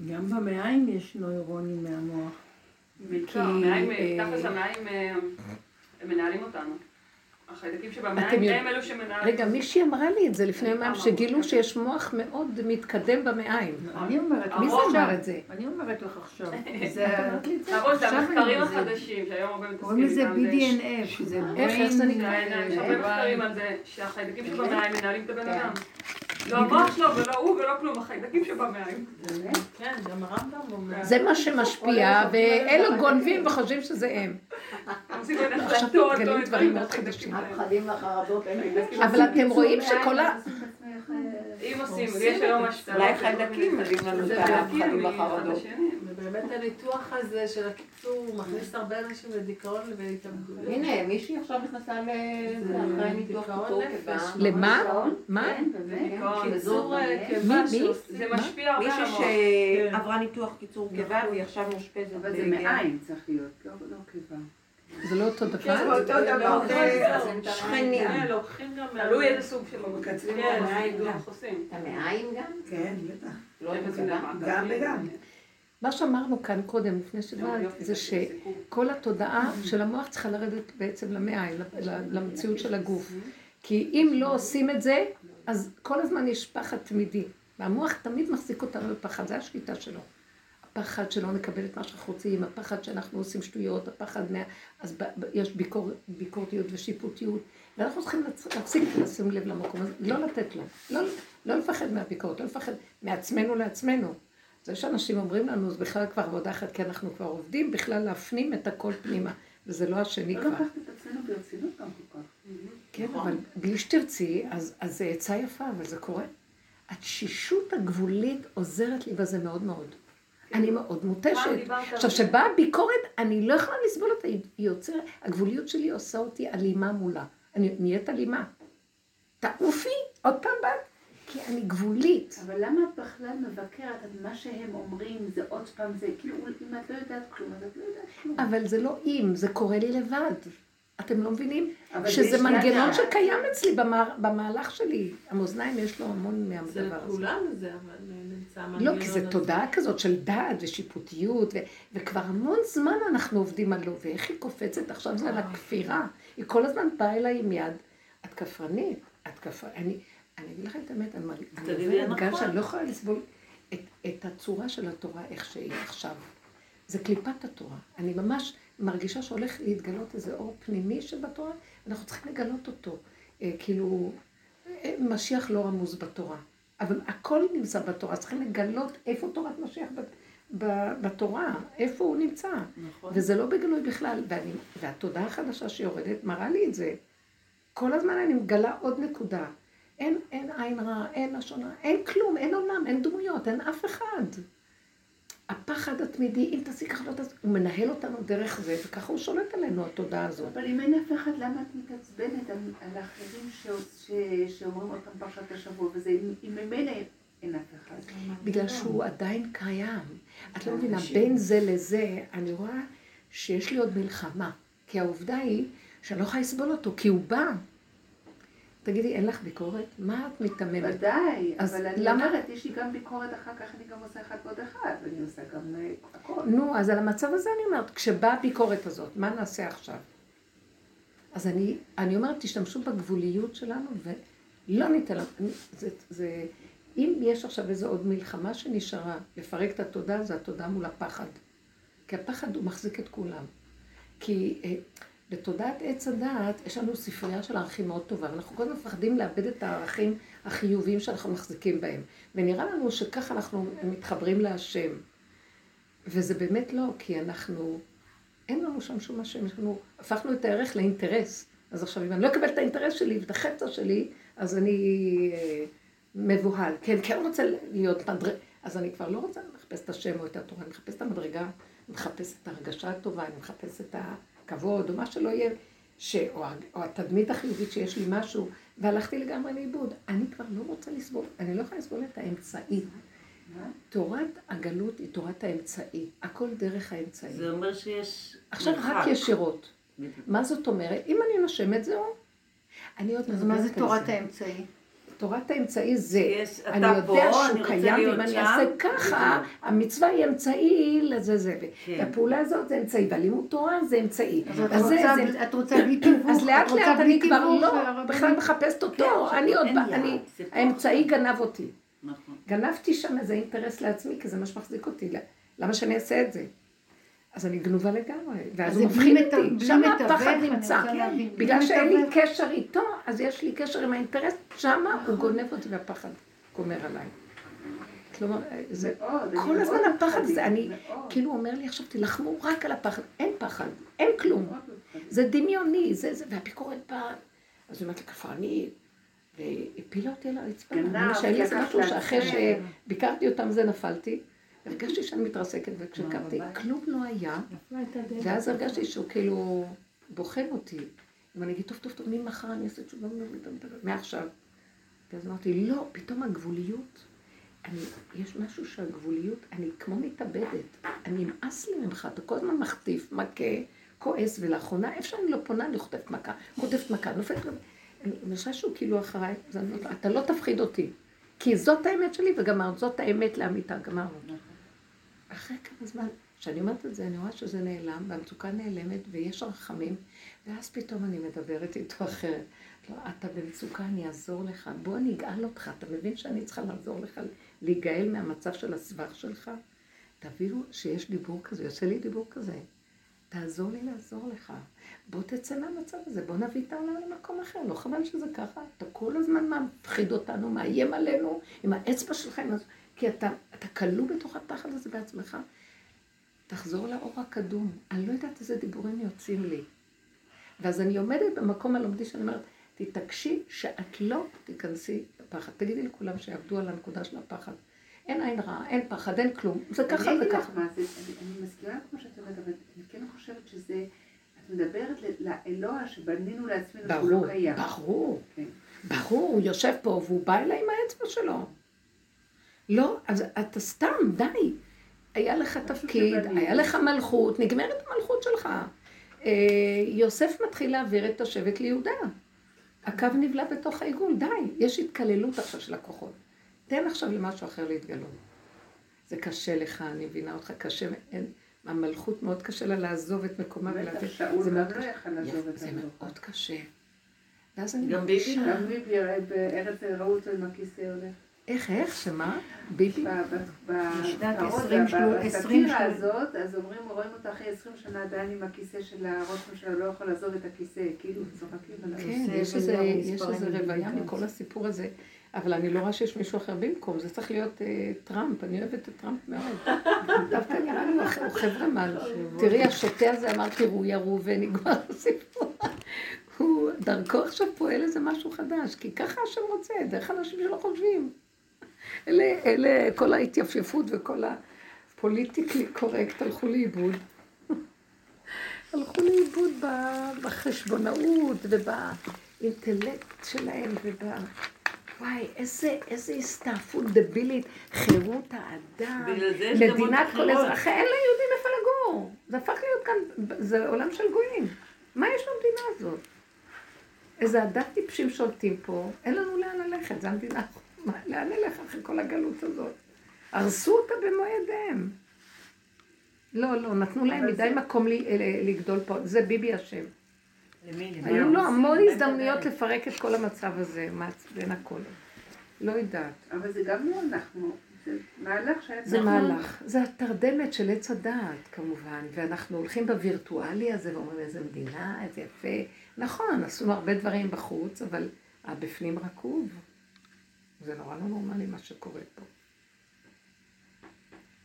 גם- במעיים יש נוירונים מהמוח. בעיקר, המעיים, תכלס המעיים אה, הם מנהלים אותנו. החיידקים שבמעיים הם אלו שמנהלים. רגע, מישהי אמרה לי את זה לפני יומיים, כמה שגילו? שיש מוח מאוד מתקדם במעיים. אני אומרת מי זה. אמר את זה? אני אומרת לך עכשיו. זה המחקרים החדשים, שהיום הרבה קוראים מתעסקים לזה איתם. BDNF, שזה איך, איך זה brain- נקרא? כן, יש הרבה אה, מחקרים על זה, שהחיידקים שבמעיים מנהלים את הבן כן. אדם. לא המוח שלו ולא הוא ולא כלום, החיידקים שבמעיים. כן, גם הרמב"ם אומר. זה מה שמשפיע, ואלו גונבים וחושבים שזה הם. עכשיו נחלטות, מתגלים דברים מאוד חדשים. אבל אתם רואים שכל ה... אם עושים, יש היום השתלות. אולי חיידקים מביאים לנו את והחרדות. לשני. ובאמת הניתוח הזה של הקיצור מכניס הרבה אנשים לדיכאון ולהתאבדויות. הנה, מישהי עכשיו נכנסה לזה אחרי ניתוח קיצור נפש. קיבה. למה? דיכאון? מה? כן, באמת. דיכאון. קיצור אה, מי? קיבה? שעושה- זה משפיע הרבה על מישהי. שעברה ניתוח קיצור קיבה והיא עכשיו מאושפזת. אבל זה. מעיים צריך להיות, לא לא קיבה. זה לא אותו דבר? כן, אותו דבר, זה שכנים. כן, לוקחים גם... תלוי איזה סוג של מקצרים כן. את המעיים גם? כן, בטח. לא זה? גם וגם. מה שאמרנו כאן קודם, לפני שבאת, זה. שכל התודעה של המוח צריכה לרדת בעצם למעיים, ל- ל- למציאות של הגוף. כי אם לא עושים את זה, אז כל הזמן יש פחד תמידי. והמוח תמיד מחזיק אותנו בפחד, זה השליטה שלו. הפחד שלא נקבל את מה שאנחנו רוצים, הפחד שאנחנו עושים שטויות, הפחד מה... אז ב... יש ביקור... ביקורתיות ושיפוטיות, ואנחנו צריכים לצ... להפסיק לשים לב למקום הזה, לא לתת לו, לא, לא לפחד מהביקורת, לא לפחד מעצמנו לעצמנו. זה שאנשים אומרים לנו, זה בכלל כבר עבודה אחת, כי אנחנו כבר עובדים בכלל להפנים את הכל פנימה, וזה לא השני לא כבר. לקחת את עצמנו ברצינות גם כל כך. כן, אבל בלי שתרצי, אז, זה עצה יפה, אבל זה קורה. התשישות הגבולית עוזרת לי בזה מאוד מאוד. אני מאוד מותשת. עכשיו, זה. שבאה ביקורת, אני לא יכולה לסבול אותה, היא יוצרת, הגבוליות שלי עושה אותי אלימה מולה. אני נהיית אלימה. תעופי, עוד פעם באת, כי אני גבולית. אבל למה את בכלל מבקרת את מה שהם אומרים, זה עוד פעם זה, כאילו, אם את לא יודעת כלום, אז את לא יודעת כלום. אבל זה לא אם, זה קורה לי לבד. אתם לא מבינים? זה שזה מנגנון. שקיים אצלי במהלך שלי. המאזניים יש לו המון זה מהדבר הזה. לכולם זה, אבל נמצא לא, מנגנון כי זו הזה. תודעה כזאת של דעת ושיפוטיות, ו- וכבר המון זמן אנחנו עובדים על לא, ואיך היא קופצת עכשיו זה על הכפירה. היא כל הזמן באה אליי עם יד, את כפרנית, את כפרנית. אני, אגיד לך את האמת, אני מרג- אני תגידי עוברת גם נכון. שאני לא יכולה לסבול את, את הצורה של התורה איך שהיא עכשיו. זה קליפת התורה. אני ממש מרגישה שהולך להתגלות איזה אור פנימי שבתורה, ואנחנו צריכים לגלות אותו. אה, כאילו, אה, משיח לא רמוז בתורה, אבל הכל נמצא בתורה, צריכים לגלות איפה תורת משיח בתורה, איפה הוא נמצא. נכון. וזה לא בגלוי בכלל, ואני, והתודעה החדשה שיורדת מראה לי את זה. כל הזמן אני מגלה עוד נקודה. אין, אין עין רע, אין לשון רע, אין כלום, אין עולם, אין דמויות, אין אף אחד. הפחד התמידי, אם תעשי ככה, לא תעשי, הוא מנהל אותנו דרך זה, וככה הוא שולט עלינו, התודעה הזאת. אבל אם אין אף אחד, למה את מתעצבנת על, על האחרים ש, ש, שאומרים עוד פעם פרשת השבוע, וזה, אם אם ממילא אין אף אחד. בגלל שהוא עדיין קיים. את לא מבינה, בין זה לזה, אני רואה שיש לי עוד מלחמה. כי העובדה היא שאני לא יכולה לסבול אותו, כי הוא בא. תגידי, אין לך ביקורת? מה את מיתממת? ודאי, אבל אני למה- אומרת, יש לי גם ביקורת, אחר כך אני גם עושה אחד ועוד אחד, ואני עושה גם אה, הכל. נו, אז על המצב הזה אני אומרת, כשבאה הביקורת הזאת, מה נעשה עכשיו? אז אני, אני אומרת, תשתמשו בגבוליות שלנו ולא ניתן זה, זה, אם יש עכשיו איזו עוד מלחמה שנשארה, לפרק את התודעה, זה התודעה מול הפחד. כי הפחד הוא מחזיק את כולם. כי אה, בתודעת עץ הדעת יש לנו ספרייה של ערכים מאוד טובה, ואנחנו כל הזמן מפחדים לאבד את הערכים החיוביים שאנחנו מחזיקים בהם. ונראה לנו שככה אנחנו מתחברים להשם. וזה באמת לא, כי אנחנו, אין לנו שם שום השם, יש לנו, הפכנו את הערך לאינטרס. אז עכשיו, אם אני לא אקבל את האינטרס שלי ואת החפצה שלי, אז אני אה, מבוהל. כן, כן רוצה להיות מדרג... אז אני כבר לא רוצה לחפש את השם או את התורה, אני מחפש את המדרגה, אני מחפש את ההרגשה הטובה, אני מחפש את הכבוד, או מה שלא יהיה, ש... או, או התדמית החיובית שיש לי משהו, והלכתי לגמרי לאיבוד. אני כבר לא רוצה לסבול, אני לא יכולה לסבול את האמצעי. תורת הגלות היא תורת האמצעי, הכל דרך האמצעי. זה אומר שיש... עכשיו מרחק. רק ישירות. מה זאת אומרת? אם אני נושמת זהו. אני עוד אז מה זה תורת האמצעי? תורת האמצעי זה, יש, אני יודע פה, אני שהוא רוצה קיים, ואם אני. אעשה ככה, המצווה היא אמצעי לזה זה, כן. והפעולה הזאת זה אמצעי, והלימוד תורה זה אמצעי. אז זה- רוצה זה- את רוצה בלי תיווך, אז לאט לאט אני כבר לא, בכלל מחפשת אותו, אני עוד, אני, האמצעי. גנב אותי. נכון. גנבתי שם איזה אינטרס לעצמי, כי זה מה שמחזיק אותי. למה שאני אעשה את זה? אז אני גנובה לגמרי, ואז אז הוא מפחיד אותי. שם הפחד אני נמצא. בלי בגלל שאין לי. קשר איתו, אז יש לי קשר עם האינטרס, שמה הוא גונב אותי והפחד גומר עליי. כלומר, זה אני כל הזמן הפחד הזה, אני. כאילו הוא אומר לי עכשיו תילחמו רק על הפחד, אין פחד, אין כלום. זה דמיוני, זה זה, והביקורת באה. אז היא אומרת לי, כפרנית, והפילה אותי על הרצפה. גנב, אני שהיה לי איזה משהו שאחרי. שביקרתי אותם זה נפלתי, הרגשתי שאני מתרסקת, וכשקמתי. כלום לא היה, ואז הרגשתי שהוא כאילו בוחן אותי. אם אני אגיד, טוב, טוב, טוב, ממחר אני אעשה תשובה, מעכשיו. ואז אמרתי, לא, פתאום הגבוליות, אני, יש משהו שהגבוליות, אני כמו מתאבדת, אני נמאס לי ממך, אתה כל הזמן מחטיף, מכה, כועס, ולאחרונה, איפה שאני לא פונה, אני חוטפת מכה, חוטפת מכה, נופלת, אני מרגישה שהוא כאילו אחריי, אתה לא תפחיד אותי, כי זאת האמת שלי, וגמרנו, זאת האמת לאמיתה, גמרנו. אחרי כמה זמן, כשאני אומרת את זה, אני רואה שזה נעלם, והמצוקה נעלמת, ויש רחמים, ואז פתאום אני מדברת איתו אחרת. לא, אתה במצוקה, אני אעזור לך. בוא אני אגאל אותך. אתה מבין שאני צריכה לעזור לך להיגאל מהמצב של הסבך שלך? תבינו שיש דיבור כזה, יוצא לי דיבור כזה. תעזור לי לעזור לך. בוא תצא מהמצב הזה, בוא נביא את העולם למקום אחר. לא חבל שזה ככה? אתה כל הזמן מפחיד אותנו, מאיים עלינו, עם האצבע שלך, עם... הז- כי אתה, אתה כלוא בתוך הפחד הזה בעצמך. תחזור לאור הקדום. אני לא יודעת איזה דיבורים יוצאים לי. ואז אני עומדת במקום הלומדי שאני אומרת, תתעקשי שאת לא תיכנסי לפחד. תגידי לכולם שיעבדו על הנקודה של הפחד. אין עין רעה, אין פחד, אין כלום. זה ככה אני זה אגיד לך ככה. מה זה, אני- מסכימה כמו שאת אומרת, אבל אני כן חושבת שזה, את מדברת לאלוה שבנינו לעצמנו שהוא לא קיים. ברור. כן. ברור, הוא יושב פה והוא בא אליי עם האצבע שלו. לא, אז אתה סתם, די. היה לך תפקיד. היה לך מלכות, נגמרת המלכות שלך. אה, יוסף מתחיל להעביר את השבט ליהודה. הקו נבלע בתוך העיגול, די. יש התקללות עכשיו של הכוחות. תן עכשיו למשהו אחר להתגלות. זה קשה לך, אני מבינה אותך, קשה, אין, המלכות מאוד קשה לה לעזוב את מקומה. שאול זה גם מאוד לא קשה. יכל לעזוב את זה. מאוד קשה. ואז אני גם ביבי מרגישה... גם ביבי בארץ ראו אותו עם הכיסא הולך. איך, איך, שמה? ביבי? בסאטירה הזאת, אז אומרים, רואים אותה אחרי 20 שנה עדיין עם הכיסא של הראש ממשלה, לא יכול לעזוב את הכיסא, כאילו צוחקים עליו. כן, עושה יש איזה, רוויה. מכל הסיפור הזה, אבל אני לא רואה שיש מישהו אחר במקום, זה צריך להיות אה, טראמפ, אני אוהבת את טראמפ מאוד. דווקא נראה לי הוא חבר'ה מעל. תראי, השוטה הזה אמר תראו, ירו ונגמר הסיפור. הוא דרכו עכשיו פועל איזה משהו חדש, כי ככה השם רוצה, דרך אנשים שלא חושבים. אלה, אלה, כל ההתייפייפות וכל הפוליטיקלי קורקט הלכו לאיבוד. הלכו לאיבוד בחשבונאות ובאינטלקט שלהם וב... וואי, איזה, איזה הסתעפות דבילית, חירות האדם, מדינת כל. אזרחי, אין ליהודים איפה לגור. זה הפך להיות כאן, זה עולם של גויים. מה יש במדינה הזאת? איזה עדת טיפשים שולטים פה, אין לנו לאן ללכת, זו המדינה, מה, לאן נלך אחרי כל הגלות הזאת? הרסו אותה במו ידיהם. לא, לא, נתנו להם מדי זה- מקום ל- ל- לגדול פה, זה ביבי אשם. היו לו המון הזדמנויות. לפרק את כל המצב הזה, מעצבן הכל. לא יודעת. אבל זה גם לא אנחנו, זה מהלך שהיה זה מהלך, זה התרדמת של עץ הדעת כמובן, ואנחנו הולכים בווירטואלי הזה ואומרים איזה מדינה, איזה יפה. נכון, עשינו הרבה דברים בחוץ, אבל הבפנים רקוב. זה נורא לא נורמלי מה שקורה פה.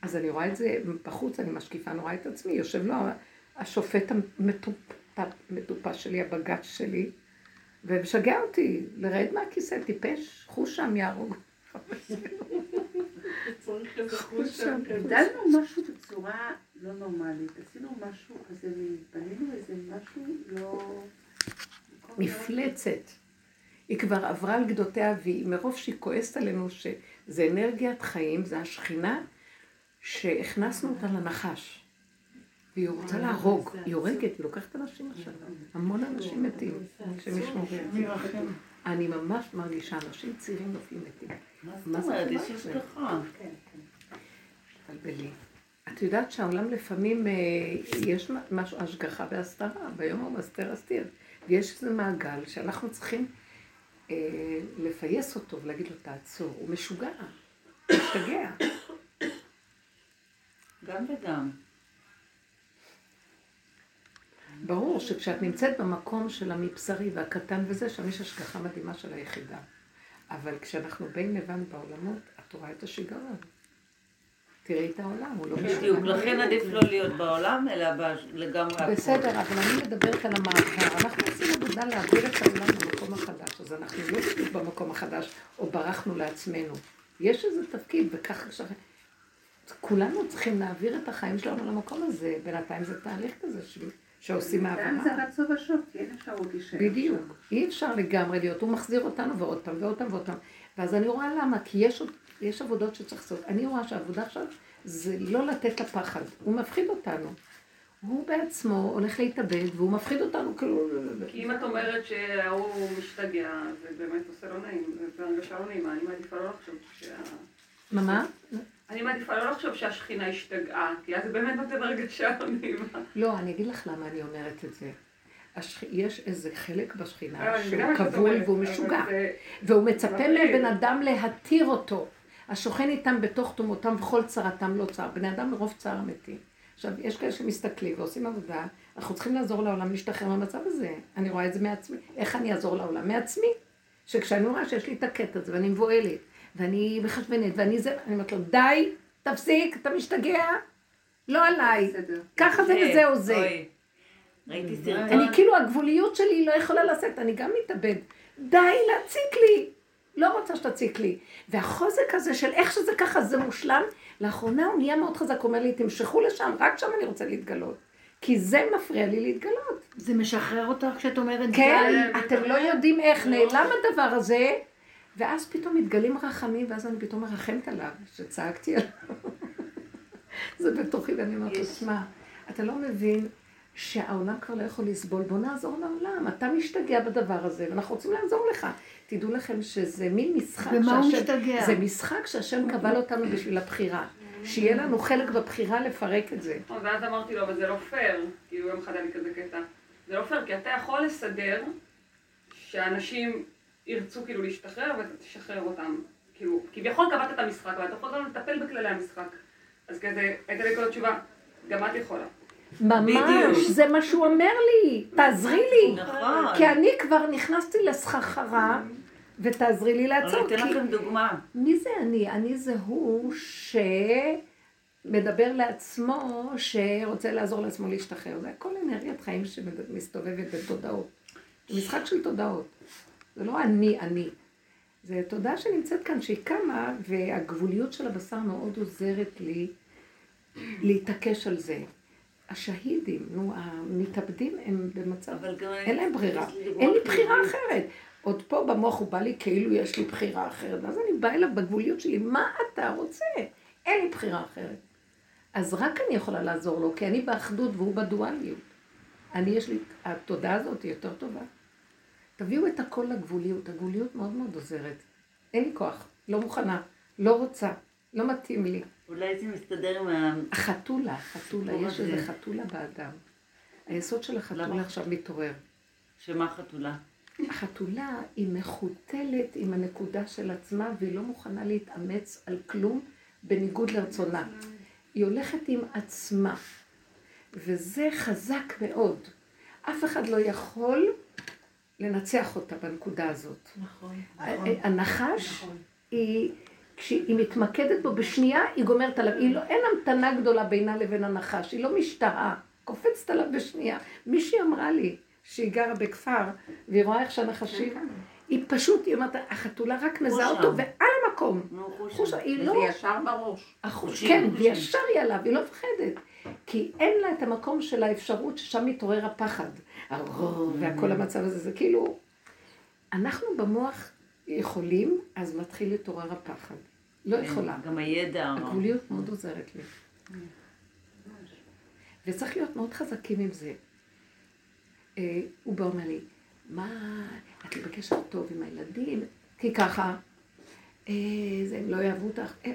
אז אני רואה את זה בחוץ, אני משקיפה, אני רואה את עצמי, יושב לו השופט המטופ- המטופש שלי, הבג"ץ שלי, ומשגע אותי, לרדת מהכיסא, טיפש, חוש שם יהרוג. צריך איזה חוש שם. שם. הגדלנו משהו בצורה לא נורמלית, עשינו משהו כזה, בנינו איזה משהו לא... מפלצת. היא כבר עברה על גדותיה, והיא מרוב שהיא כועסת עלינו שזה אנרגיית חיים, זה השכינה שהכנסנו אותה לנחש. והיא רוצה להרוג, היא הורגת, היא לוקחת אנשים עכשיו. המון אנשים מתים, שמישהו? אני ממש מרגישה, אנשים צעירים נופלים מתים. מה זאת זה אומרת? יש? השגחה. מבלבלי. את יודעת שהעולם לפעמים, אה, יש משהו, השגחה והסתרה, ביום הוא מסתר אסתיר. ויש איזה מעגל שאנחנו צריכים לפייס אותו ולהגיד לו, תעצור, הוא משוגע, הוא משתגע. גם וגם. ברור שכשאת נמצאת במקום של המבשרי והקטן וזה, שם יש השגחה מדהימה של היחידה. אבל כשאנחנו בין לבן בעולמות, את רואה את השיגעון. תראי את העולם, הוא לא בדיוק, לכן עדיף לא להיות בעולם, אלא לגמרי הכל. בסדר, אבל אני מדברת על המעבר. אנחנו עושים עבודה להעביר את העולם למקום החדש, אז אנחנו לא בדיוק במקום החדש, או ברחנו לעצמנו. יש איזה תפקיד, וככה עכשיו... כולנו צריכים להעביר את החיים שלנו למקום הזה, בינתיים זה תהליך כזה ש... שעושים בינתיים העברה. זה רצו ושוב, כי אין אפשרות להישאר. בדיוק. אי אפשר לגמרי להיות, הוא מחזיר אותנו ועוד פעם ועוד פעם ועוד פעם. ואז אני רואה למה, כי יש, עוד- יש עבודות שצריך לעשות. אני רואה שהעבודה עכשיו זה לא לתת לפחד, הוא מפחיד אותנו. הוא בעצמו הולך להתאבד והוא מפחיד אותנו כאילו... כי אם את אומרת שההוא משתגע, זה באמת עושה לא נעים, זה הרגשה לא נעימה, אני מעדיפה לא לחשוב שה... מה, מה? אני מעדיפה לא לחשוב שהשכינה השתגעה, כי אז זה באמת נותן הרגשה לא נעימה. לא, אני אגיד לך למה אני אומרת את זה. השכ... יש איזה חלק בשכינה לא, אני שהוא כבול והוא משוגע. והוא מצפה. מבן אדם להתיר אותו. השוכן איתם בתוך תומותם וכל צרתם לא צר. בני אדם מרוב צער מתים. עכשיו, יש כאלה שמסתכלים ועושים עבודה, אנחנו צריכים לעזור לעולם להשתחרר מהמצב הזה. אני רואה את זה מעצמי. איך אני אעזור לעולם? מעצמי. שכשאני רואה שיש לי את הקטע הזה, ואני מבוהלת, ואני מחשבנת, ואני זה, אני אומרת לו, די, תפסיק, אתה משתגע, לא עליי. ככה זה וזהו זה. ראיתי סרטון. אני כאילו, הגבוליות שלי לא יכולה לשאת, אני גם מתאבד. די להציק לי. לא רוצה שתציק לי. והחוזק הזה של איך שזה ככה, זה מושלם, לאחרונה הוא נהיה מאוד חזק, הוא אומר לי, תמשכו לשם, רק שם אני רוצה להתגלות. כי זה מפריע לי להתגלות. זה משחרר אותך כשאת אומרת כן, אתם לא יודעים איך, נעלם הדבר הזה, ואז פתאום מתגלים רחמים, ואז אני פתאום מרחמת עליו, שצעקתי עליו. זה בתוכי, ואני אומרת לו, שמע, אתה לא מבין שהעולם כבר לא יכול לסבול, בוא נעזור לעולם, אתה משתגע בדבר הזה, ואנחנו רוצים לעזור לך. תדעו לכם שזה מין משחק במה הוא שהשם- משתגע? זה משחק שהשם קבל אותנו בשביל הבחירה. שיהיה לנו חלק בבחירה לפרק את זה. נכון, ואז אמרתי לו, אבל זה לא פייר, כאילו יום אחד היה לי כזה קטע. זה לא פייר, כי אתה יכול לסדר שאנשים ירצו כאילו להשתחרר ואתה תשחרר אותם. כאילו, כביכול קבעת את המשחק, אבל אתה יכול גם לטפל בכללי המשחק. אז כזה, הייתה לי כזאת תשובה, גם את יכולה. ממש, בדיוק. זה מה שהוא אומר לי, תעזרי לי. נכון. כי אני כבר נכנסתי לסחרחרה, ותעזרי לי אני לעצור. אתן כי לכם דוגמה. מי זה אני? אני זה הוא שמדבר לעצמו, שרוצה לעזור לעצמו להשתחרר. זה הכל אנרגיית חיים שמסתובבת בתודעות. זה משחק של תודעות. זה לא אני, אני. זה תודעה שנמצאת כאן, שהיא קמה, והגבוליות של הבשר מאוד עוזרת לי להתעקש על זה. השהידים, נו, המתאבדים הם במצב. אין להם ברירה. אין לי בחירה חיוביות. אחרת. עוד פה במוח הוא בא לי כאילו יש לי בחירה אחרת. ואז אני באה אליו בגבוליות שלי, מה אתה רוצה? אין לי בחירה אחרת. אז רק אני יכולה לעזור לו, כי אני באחדות והוא בדואליות. אני, יש לי, התודעה הזאת היא יותר טובה. תביאו את הכל לגבוליות, הגבוליות מאוד מאוד עוזרת. אין לי כוח, לא מוכנה, לא רוצה, לא מתאים לי. אולי זה מסתדר עם ה... החתולה, חתולה, יש. איזה חתולה באדם. היסוד של החתולה? עכשיו מתעורר. שמה חתולה? החתולה היא מחותלת עם הנקודה של עצמה והיא לא מוכנה להתאמץ על כלום בניגוד לרצונה. היא הולכת עם עצמה, וזה חזק מאוד. אף אחד לא יכול לנצח אותה בנקודה הזאת. נכון. הנחש, היא, כשהיא מתמקדת בו בשנייה, היא גומרת עליו. היא לא, אין המתנה גדולה בינה לבין הנחש, היא לא משתהה, קופצת עליו בשנייה. מישהי אמרה לי שהיא גרה בכפר, והיא רואה איך שהנחשים, היא פשוט, היא אומרת, החתולה רק מזהה אותו. ועל המקום. נו, חוש חוש, שם. היא לא... ישר בראש. כן. וישר היא עליו, היא לא מפחדת. כי אין לה את המקום של האפשרות ששם מתעורר הפחד. והכל המצב הזה, זה כאילו... אנחנו במוח יכולים, אז מתחיל להתעורר הפחד. לא יכולה. גם הידע. הגבוליות מאוד עוזרת לי. וצריך להיות מאוד חזקים עם זה. אה, הוא בא אומר לי, מה, את בקשר טוב עם הילדים, כי ככה, אה, זה, הם לא יאהבו אותך, אה,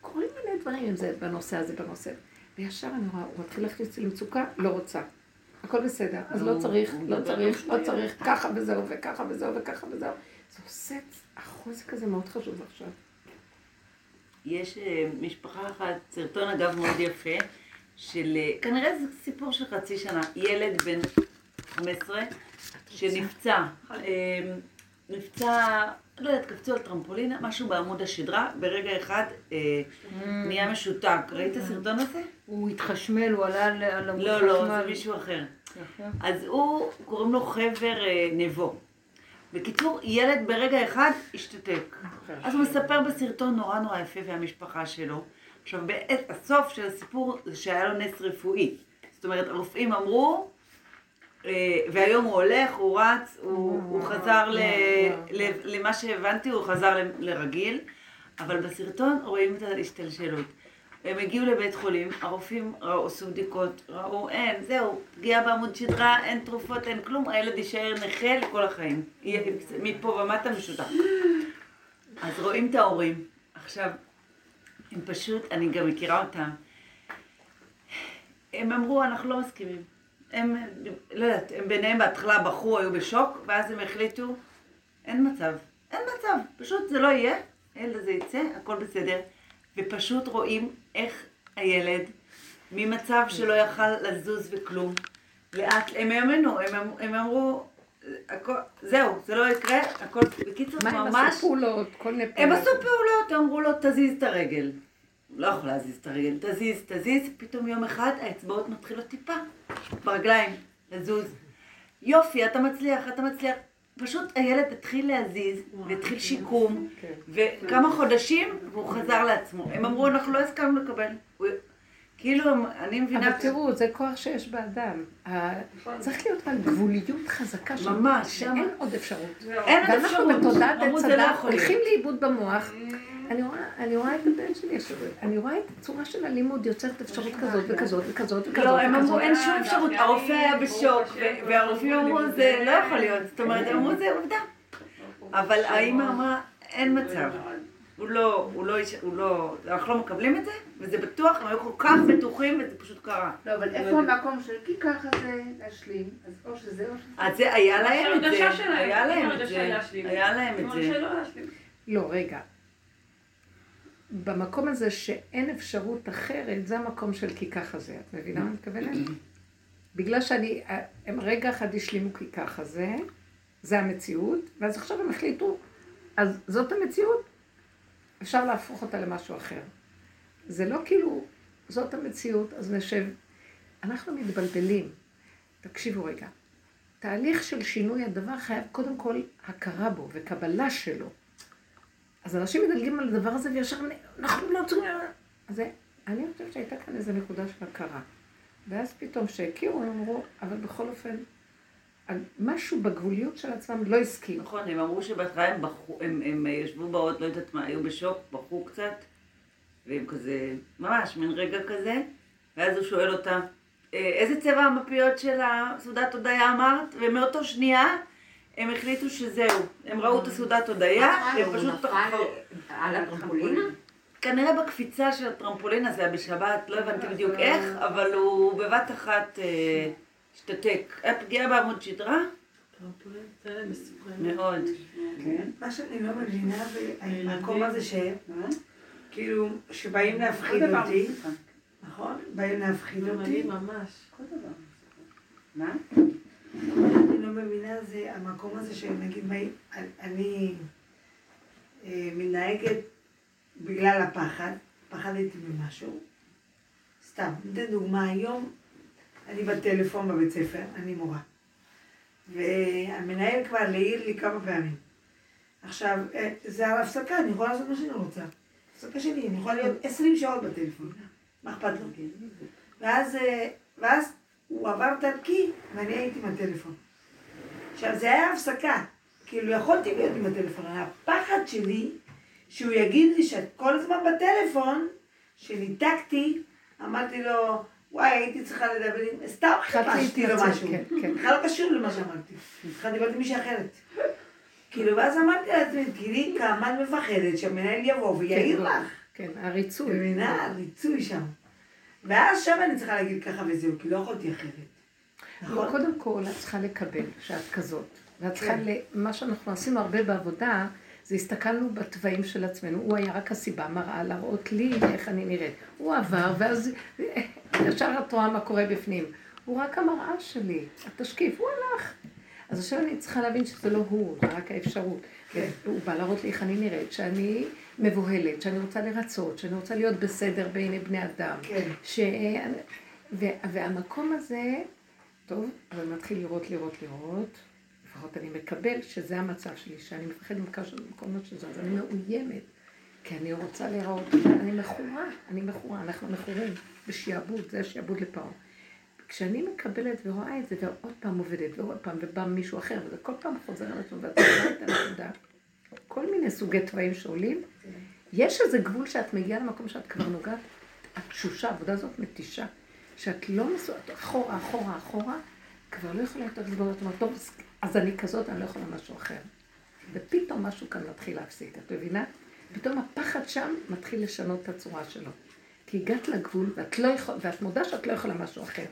כל מיני דברים עם זה בנושא הזה, בנושא. וישר אני רואה, הוא מתחיל להכניס לי למצוקה, לא רוצה. הכל בסדר, אז לא צריך, לא צריך, לא צריך, ככה וזהו, וככה וזהו, וככה וזהו. זה עושה, החוזק הזה מאוד חשוב עכשיו. יש אה, משפחה אחת, סרטון אגב מאוד יפה, של, אה, כנראה זה סיפור של חצי שנה, ילד בן 15 שנפצע, אה, נפצע, לא יודעת, קפצו על טרמפולינה, משהו בעמוד השדרה, ברגע אחד אה, נהיה משותק. ראית את הסרטון הזה? הוא התחשמל, הוא עלה על על עמוד לא, לא, חשמל. זה מישהו אחר. אז הוא, קוראים לו חבר נבו. בקיצור, ילד ברגע אחד השתתק. אז הוא מספר בסרטון נורא נורא יפה והמשפחה שלו. עכשיו, בעת הסוף של הסיפור זה שהיה לו נס רפואי. זאת אומרת, הרופאים אמרו, אה, והיום הוא הולך, הוא רץ, הוא, הוא חזר ל, ל, למה שהבנתי, הוא חזר לרגיל, אבל בסרטון רואים את ההשתלשלות. הם הגיעו לבית חולים, הרופאים ראו, עשו בדיקות, ראו, אין, זהו, פגיעה בעמוד שדרה, אין תרופות, אין כלום, הילד יישאר נכה לכל החיים. מפה ומטה משותף. אז רואים את ההורים. עכשיו, הם פשוט, אני גם מכירה אותם, הם אמרו, אנחנו לא מסכימים. הם, לא יודעת, הם ביניהם בהתחלה בחרו, היו בשוק, ואז הם החליטו, אין מצב, אין מצב, פשוט זה לא יהיה, הילד הזה יצא, הכל בסדר. ופשוט רואים איך הילד, ממצב שלא יכל לזוז וכלום, לאט, הם האמינו, הם, אמ- הם אמרו, הכל, זהו, זה לא יקרה, הכל, בקיצור, מה הם ממש, עשו פעולות, כל מיני הם פעולות. עשו פעולות, אמרו לו, תזיז את הרגל. לא יכול להזיז את הרגל, תזיז, תזיז, פתאום יום אחד האצבעות מתחילות טיפה ברגליים, לזוז. יופי, אתה מצליח, אתה מצליח. פשוט הילד התחיל להזיז, והתחיל שיקום, וכמה חודשים, והוא חזר לעצמו. הם אמרו, אנחנו לא הסכמנו לקבל. כאילו, אני מבינה... אבל תראו, זה כוח שיש באדם. ה- צריך להיות כאן גבוליות חזקה שם. ממש, שם. שאין עוד אפשרות. אין עוד ואנחנו אפשרות. בתודעת אמרו, עץ לא הדת. הולכים לאיבוד במוח. אני רואה, אני רואה את הבן שלי אני רואה את הצורה של הלימוד יוצרת אפשרות כזאת וכזאת וכזאת וכזאת. לא, הם אמרו. אין שום אפשרות. הרופא היה בשוק, והרופאים אמרו, זה לא יכול להיות. זאת אומרת, הם אמרו, זה עובדה. אבל האמא אמרה, אין מצב. הוא לא, הוא לא, הוא לא, אנחנו לא מקבלים את זה, וזה בטוח, הם היו כל כך בטוחים, וזה פשוט קרה. לא, אבל איפה המקום של כי ככה זה להשלים? אז או שזה או שזה. אז זה, היה להם את זה, היה להם את זה. היה להם את זה. לא. לא, רגע. במקום הזה שאין אפשרות אחרת, זה המקום של כי ככה זה. את מבינה מה אני מתכוונת? בגלל שאני, הם רגע אחד השלימו כי ככה זה, זה המציאות, ואז עכשיו הם החליטו, אז זאת המציאות, אפשר להפוך אותה למשהו אחר. זה לא כאילו, זאת המציאות, אז נשב. אנחנו מתבלבלים. תקשיבו רגע. תהליך של שינוי הדבר חייב קודם כל הכרה בו וקבלה שלו. אז אנשים מדלגים על הדבר הזה וישר אנחנו לא צריכים... אז אני חושבת שהייתה כאן איזו נקודה של הכרה. ואז פתאום שהכירו, הם אמרו, אבל בכל אופן, משהו בגבוליות של עצמם לא הסכים. נכון, הם אמרו שבהתחלה הם בכו, הם, הם ישבו באות, לא יודעת מה, היו בשוק, בכו קצת, והם כזה, ממש, מין רגע כזה, ואז הוא שואל אותה, "אה, איזה צבע המפיות של הסעודת הודיה אמרת? ומאותו שנייה הם החליטו שזהו, הם ראו את הסעודת הודיה, הם פשוט... נפל על הטרמפולינה? כנראה בקפיצה של הטרמפולינה, זה היה בשבת, לא הבנתי בדיוק איך, אבל הוא בבת אחת אה, השתתק. היה פגיעה בעמוד שדרה? מאוד. מה שאני לא מבינה במקום הזה ש... כאילו, שבאים להפחיד אותי, נכון? באים להפחיד אותי. ממש. מה? מה שאני לא מבינה זה המקום הזה שנגיד, אני אה, מתנהגת בגלל הפחד, פחדתי ממשהו. סתם, ניתן דוגמה, היום אני בטלפון בבית ספר, אני מורה. והמנהל כבר העיר לי כמה פעמים. עכשיו, אה, זה על הפסקה, אני יכולה לעשות מה שאני רוצה. הפסקה שלי, אני יכולה להיות 20 שעות בטלפון. מה אכפת לו? ואז, אה, ואז הוא עבר דרכי, ואני הייתי עם הטלפון. עכשיו, זה היה הפסקה. כאילו, יכולתי להיות עם הטלפון. הפחד שלי, שהוא יגיד לי שאת כל הזמן בטלפון, שניתקתי, אמרתי לו, וואי, הייתי צריכה לדבר עם... סתם התחלתי חיפשתי לו להתנצל, משהו. כן, כן. בכלל לא קשור למה שאמרתי. בכלל דיברתי עם מישהי אחרת. כאילו, ואז אמרתי לעצמי, תראי כמה את מפחדת שהמנהל יבוא ויעיר כן, לך. כן, הריצוי. מבינה? ריצוי שם. ואז שם אני צריכה להגיד ככה וזהו, כי לא יכולתי אחרת. לא, נכון? קודם כל, את צריכה לקבל שאת כזאת. ואת צריכה, כן. מה שאנחנו עשינו הרבה בעבודה, זה הסתכלנו בתוואים של עצמנו. הוא היה רק הסיבה, מראה להראות לי איך אני נראית. הוא עבר, ואז ישר את רואה מה קורה בפנים. הוא רק המראה שלי, התשקיף, הוא הלך. אז עכשיו אני צריכה להבין שזה לא הוא, זה רק האפשרות. כן. הוא בא להראות לי איך אני נראית, שאני מבוהלת, שאני רוצה לרצות, שאני רוצה להיות בסדר בעיני בני אדם. כן. ש... ו... והמקום הזה, טוב, אבל מתחיל לראות, לראות, לראות. לפחות אני מקבל שזה המצב שלי, שאני מפחד ממקומות שזה, אז אני מאוימת. כי אני רוצה להיראות, אני מכורה, אני מכורה, אנחנו מכורים בשעבוד, זה שעבוד לפרעה. כשאני מקבלת ורואה את זה, ועוד פעם עובדת, ועוד פעם, ובא מישהו אחר, וזה כל פעם חוזר על עצמו, ואת רואה את הנקודה. כל מיני סוגי תוואים שעולים. יש איזה גבול שאת מגיעה למקום שאת כבר נוגעת, את תשושה, העבודה הזאת מתישה. שאת לא מסוגלת, אחורה, אחורה, אחורה, כבר לא יכולה יותר לסבול, את אומרת, טוב, אז אני כזאת, אני לא יכולה משהו אחר. ופתאום משהו כאן מתחיל להפסיק, את מבינה? פתאום הפחד שם מתחיל לשנות את הצורה שלו. כי הגעת לגבול, ואת, לא יכול, ואת מודה שאת לא יכולה משהו אחר.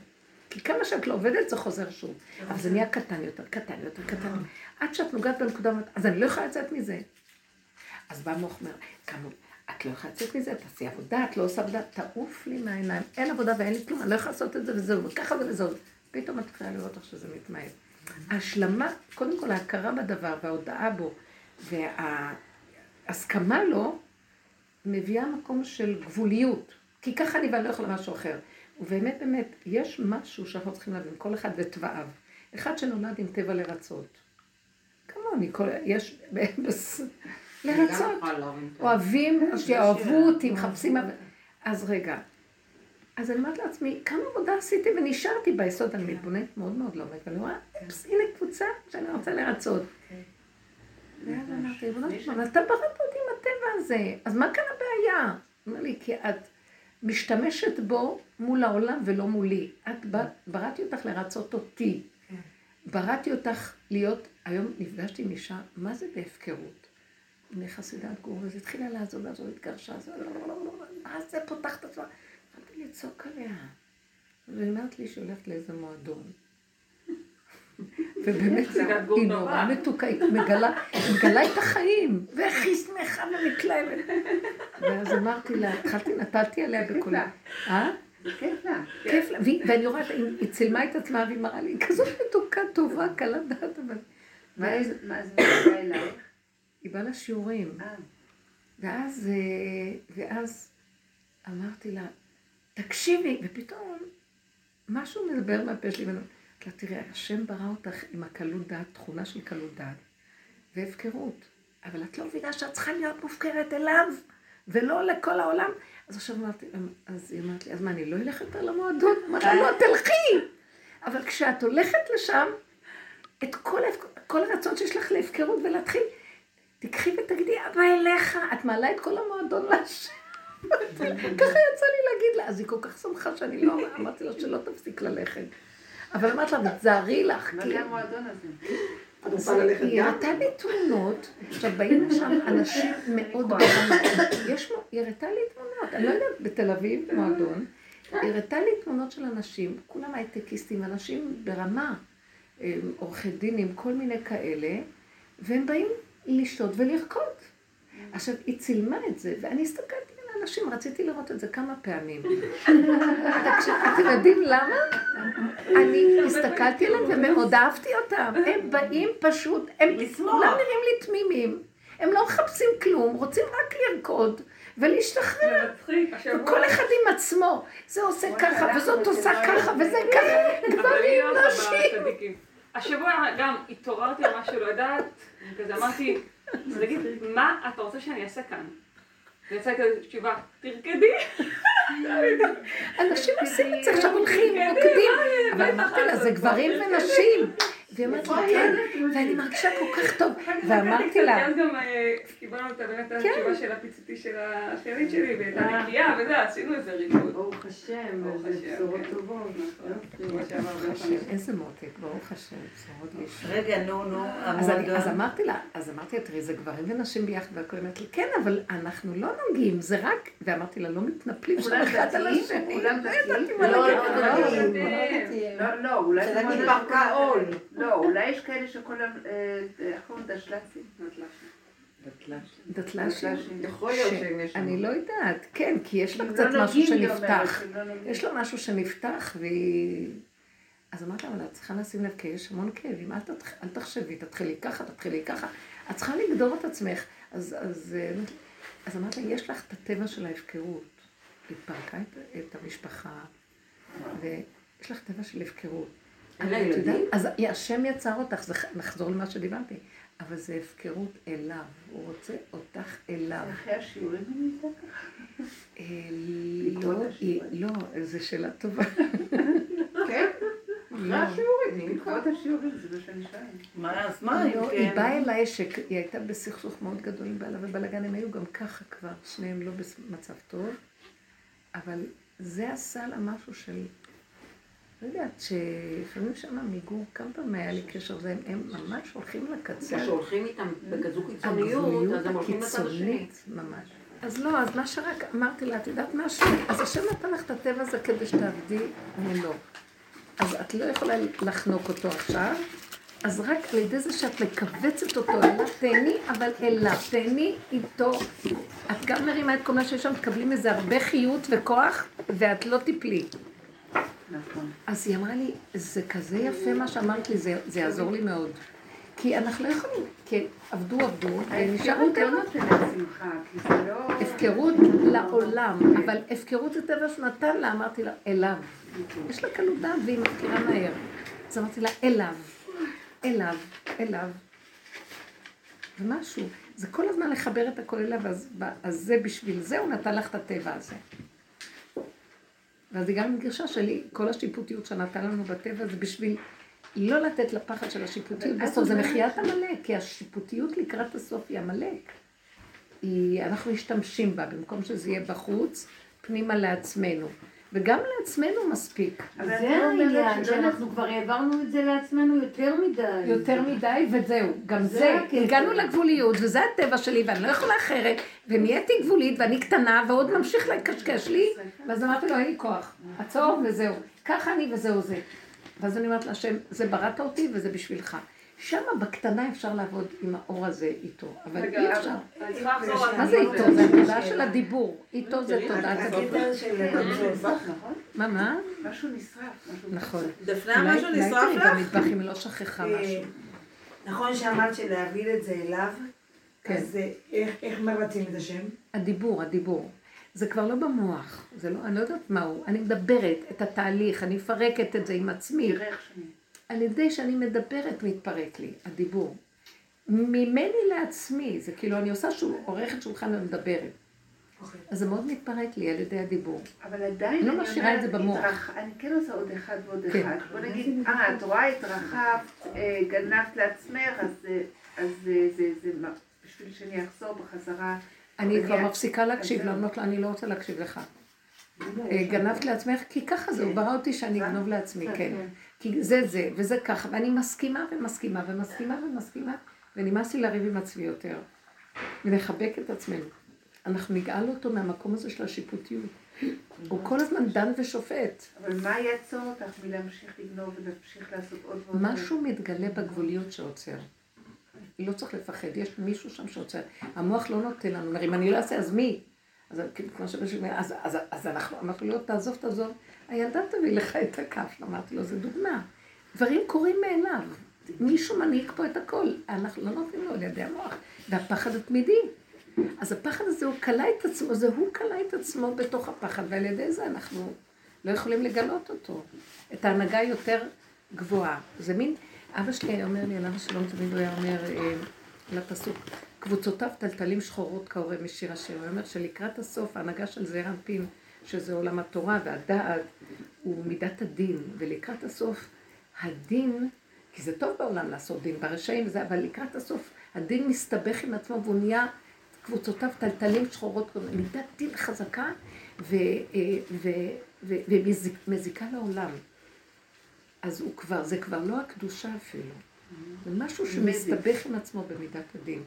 כי כמה שאת לא עובדת, זה חוזר שוב. אבל זה נהיה קטן יותר, קטן יותר, קטן. עד שאת נוגעת בנקודה, אז אני לא יכולה לצאת מזה. אז בא המוח אומר, כמה, את לא יכולה לצאת מזה, תעשי עבודה, את לא עושה עבודה, תעוף לי מהעיניים, אין עבודה ואין לי כלום, אני לא יכולה לעשות את זה וזהו, וככה זה וזהו. פתאום את מתחילה לראות איך שזה מתמעט. ההשלמה, קודם כל ההכרה בדבר וההודעה בו, וההסכמה לו, מביאה מקום של גבוליות. כי ככה אני ואני לא יכולה משהו אחר. ובאמת, באמת, יש משהו שאנחנו צריכים להבין, כל אחד ותוואיו. אחד שנולד עם טבע לרצות. כמוני, כל, יש, לרצות. אוהבים, שיאהבו אותי, מחפשים... אז רגע. אז אני אומרת לעצמי, כמה עבודה עשיתי ונשארתי ביסוד, אני מתבוננת מאוד מאוד לעומק, ואני רואה, אופס, הנה קבוצה שאני רוצה לרצות. ואז אמרתי, עולם, אתה בראת אותי עם הטבע הזה, אז מה כאן הבעיה? הוא אומר לי, כי את משתמשת בו מול העולם ולא מולי. את בראתי אותך לרצות אותי. בראתי אותך להיות, היום נפגשתי עם אישה, מה זה בהפקרות? מחסידת גור, אז התחילה לעזוב, לעזוב, התגרשה, אז לא, לא, לא, לא, מה זה פותח את עצמה? התחלתי לצעוק עליה. והיא אומרת לי שהיא הולכת לאיזה מועדון. ובאמת היא. נורא מתוקה, היא מגלה, את החיים, ואיך היא שמחה ומתלהבת. ואז אמרתי לה, התחלתי, נתתי עליה בקולי. אה? כיף לה. כיף לה, ואני רואה, היא היא צילמה את עצמה והיא מראה לי, היא כזאת מתוקה, טובה, קלה דעת, אבל... מה ואז זה מה זה בא אלייך? היא באה לשיעורים, אה, ואז, אה, ואז אמרתי לה, תקשיבי, ופתאום משהו מדבר מהפה שלי, לה, תראי, השם ברא אותך עם הקלות דעת, תכונה של קלות דעת, והפקרות, אבל את לא מבינה שאת צריכה להיות מופקרת אליו, ולא לכל העולם. אז עכשיו אמרתי, אז היא אמרת לי, אז מה, אני לא אלך יותר למועדון? אמרתי לה, לא, תלכי. אבל כשאת הולכת לשם, את כל, כל הרצון שיש לך להפקרות ולהתחיל, תקחי ותגידי, אבא אליך, את מעלה את כל המועדון להשם. ככה יצא לי להגיד לה, אז היא כל כך שמחה שאני לא, אמרתי לה שלא תפסיק ללכת. אבל אמרתי לה, תזהרי לך, מה כי... היא? הראתה לי תמונות, עכשיו באים לשם אנשים מאוד ברמה, יש, היא הראתה לי תמונות, אני לא יודעת, בתל אביב, מועדון, היא הראתה לי תמונות של אנשים, כולם הייטקיסטים, אנשים ברמה, עורכי דין עם כל מיני כאלה, והם באים לשתות ולרקוד. עכשיו, היא צילמה את זה, ואני הסתכלתי על האנשים, רציתי לראות את זה כמה פעמים. אתם יודעים למה? אני הסתכלתי עליהם ומאוד אהבתי אותם. הם באים פשוט, הם כולם נראים לי תמימים. הם לא מחפשים כלום, רוצים רק לרקוד ולהשתחרר. וכל אחד עם עצמו. זה עושה ככה, וזאת עושה ככה, וזה ככה. גברים, נשים. השבוע גם התעוררתי על משהו לא יודעת, וכזה אמרתי, תגיד, מה אתה רוצה שאני אעשה כאן? ויצאה כזה תשובה, תרקדי. אנשים עושים את זה, עכשיו הולכים, רוקדים. אבל אמרתי לה, זה גברים ונשים. והיא אומרת לי, כן, ואני מרגישה כל כך טוב. ואמרתי לה, אז גם אה, קיבלנו את באמת כן. התשובה של הפיצוטי של האחיינית שלי, והייתה נקייה וזה, עשינו איזה ריקוד. ברוך השם, השם, בשורות כן. טובות. נכון. איזה מותק, ברוך השם, בשורות. רגע, נו, נו, אז. אמרתי לה, אז אמרתי לה, תראי, זה גברים ונשים ביחד, והכל אומרת לי, כן, אבל אנחנו לא נוגעים, זה רק, ואמרתי לה, לא מתנפלים שם אחד על? השני. כולם לא דתיים? לא. לא, לא. לא, לא, אולי זה זה נגיד לא, אולי יש כאלה שכולם, אה, איך קוראים דשל"צים? דתל"שים. יכול להיות שהם יש. אני לא יודעת, כן, כי יש לה קצת לא משהו שנפתח. לא. יש לו משהו שנפתח, והיא... אז אמרתי לה, אבל את צריכה לשים לב, כי יש המון כאבים, אל, תחשבי, תתחילי ככה, תתחילי ככה. את צריכה לגדור את עצמך. אז, אז, אה, אז אמרתי לה, יש לך את הטבע של ההפקרות. היא פרקה את, את המשפחה, ויש לך טבע של הפקרות. אין לה את יודעת, ילדים? אז השם יצר אותך, זה, נחזור למה שדיברתי, אבל זה הפקרות אליו, הוא רוצה אותך אליו. אחרי השיעורים היא נהייתה אה, בעקבות לא. היא- לא, זו שאלה טובה. כן? לא. השיעורים, בעקבות השיעורים, זה מה שאני שואלת. מה, אז מה, אם לא, היא כן? באה אליי שהיא הייתה בסכסוך מאוד גדול עם בעלה ובלאגן, הם היו גם ככה כבר, שניהם לא במצב טוב, אבל זה עשה לה משהו של, לא יודעת, שלפעמים שם מגור, כמה פעמים היה לי קשר, הם ממש הולכים לקצה, כשהולכים איתם בכזו קיצוניות, אז הם הולכים לצד השני. הקיצונית ממש. אז לא, אז מה שרק אמרתי לה, את יודעת משהו? אז השם נתן לך את הטבע הזה כדי שתעבדי מולו. אז את לא יכולה לחנוק אותו עכשיו, אז רק על ידי זה שאת מכווצת אותו אליו, תהני, אבל אליו, תהני איתו. את גם מרימה את כל מה שיש שם, תקבלי מזה הרבה חיות וכוח, ואת לא תיפלי. נכון. אז היא אמרה לי, זה כזה יפה מה שאמרת לי, זה, זה יעזור לי מאוד. כי אנחנו לא יכולים, כי עבדו עבדו, ונשאר ההפקרות טבע. לא לא... הפקרות לעולם, אבל הפקרות זה טבע שהוא נתן לה, אמרתי לה, אליו. יש לה קלות דעת והיא מפקירה מהר. אז אמרתי לה, אליו, אליו, אליו. ומשהו, זה כל הזמן לחבר את הכל אליו, אז זה בשביל זה הוא נתן לך את הטבע הזה. ואז היא גם גרשה שלי, כל השיפוטיות שנתן לנו בטבע זה בשביל לא לתת לפחד של השיפוטיות, בסוף זה מחיית עמלק, כי השיפוטיות לקראת הסוף היא עמלק. אנחנו משתמשים בה, במקום שזה יהיה בחוץ, פנימה לעצמנו. וגם לעצמנו מספיק. אבל זה לא העניין, שאנחנו כבר העברנו את זה לעצמנו יותר מדי. יותר מדי, וזהו. גם זה. הגענו לגבוליות, וזה הטבע שלי, ואני לא יכולה אחרת, ונהייתי גבולית, ואני קטנה, ועוד ממשיך לקשקש לי, ואז אמרתי לו, אין לי כוח. עצור, וזהו. ככה אני, וזהו זה. ואז אני אומרת להשם, זה בראת אותי, וזה בשבילך. שם בקטנה אפשר לעבוד עם האור הזה איתו, אבל אי אפשר. מה זה איתו? זה התודעה של הדיבור. איתו זה תודעת הדיבור. המצות. נכון? מה, מה? משהו נשרף. נכון. דפנה, אולי משהו אולי נשרף תראי לך? במטבח אם היא לא שכחה אה, משהו. נכון שאמרת שלהביא את זה אליו, כן. אז אה, איך- איך מבצעים את השם? הדיבור, הדיבור. זה כבר לא במוח, זה לא, אני לא יודעת מה הוא, אני מדברת את התהליך, אני מפרקת את זה עם עצמי. תראה איך שאני... על ידי שאני מדברת מתפרק לי, הדיבור. ממני לעצמי, זה כאילו אני עושה שול, עורכת שולחן ומדברת. אוקיי. אז זה מאוד מתפרק לי על ידי הדיבור. אבל עדיין לא אני משאירה את זה אומרת, במוח. התרח- אני כן עושה עוד אחד ועוד כן. אחד. בוא נגיד, אה, את רואה, התרחבת, אה, גנבת לעצמך, אז אז זה זה מה- בשביל שאני אחזור בחזרה. אני כבר מפסיקה להקשיב, לא. אומרת לה, אני לא רוצה להקשיב לך. אה, גנבת לעצמך, כי ככה זה, הוא ברא אותי שאני אגנוב לעצמי, כן. כי זה זה, וזה ככה, ואני מסכימה ומסכימה ומסכימה ומסכימה, ונמאס לי לריב עם עצמי יותר. ולחבק את עצמנו. אנחנו נגאל אותו מהמקום הזה של השיפוטיות. הוא כל הזמן דן ושופט. אבל מה יעצור אותך מלהמשיך לגנוב ולהמשיך לעשות עוד ועוד? משהו מתגלה בגבוליות שעוצר. לא צריך לפחד, יש מישהו שם שעוצר. המוח לא נותן לנו, אם אני לא אעשה, אז מי? אז כאילו, כמו שמישהו אומר, אז, אז, אז אנחנו, אמרתי לו, תעזוב, תעזוב. הילדה תביא לך את הכף. אמרתי לו, זו דוגמה. דברים קורים מאליו. מישהו מנהיג פה את הכל. אנחנו לא נותנים לו על ידי המוח. והפחד התמידי. אז הפחד הזה, הוא כלא את עצמו, זה הוא כלא את עצמו בתוך הפחד, ועל ידי זה אנחנו לא יכולים לגלות אותו. את ההנהגה היותר גבוהה. זה מין, אבא שלי אומר לי, עליו השלום תמיד הוא היה אומר אה, לפסוק, קבוצותיו טלטלים שחורות כהורה משיר השיר. הוא אומר שלקראת הסוף ההנהגה של זעיר אנפין, שזה עולם התורה והדעת, הוא מידת הדין, ולקראת הסוף הדין כי זה טוב בעולם לעשות דין ברשעים וזה, אבל לקראת הסוף הדין מסתבך עם עצמו והוא נהיה קבוצותיו טלטלים שחורות, מידת דין חזקה ו- אה, ומזיקה לעולם. אז הוא כבר, זה כבר לא הקדושה אפילו. זה משהו שמסתבך עם עצמו במידת הדין.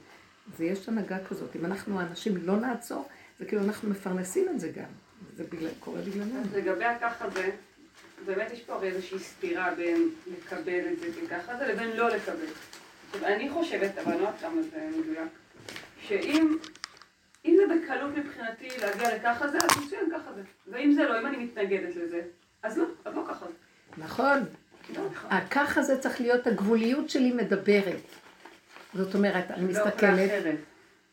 ויש הנהגה כזאת. אם אנחנו האנשים לא נעצור, זה כאילו אנחנו מפרנסים את זה גם. זה בגלל, קורה בגללנו. אז לגבי הככה זה, באמת יש פה הרי איזושהי סתירה בין לקבל את זה כככה זה לבין לא לקבל. עכשיו, אני חושבת, אבל לא יודעת כמה זה מדויק, שאם אם זה בקלות מבחינתי להגיע לככה זה, אז מצוין ככה זה. ואם זה לא, אם אני מתנגדת לזה, אז לא, אז לא ככה זה. נכון. הככה זה צריך להיות, הגבוליות שלי מדברת. זאת אומרת, אני לא יכולה מסתכלת, אחרת.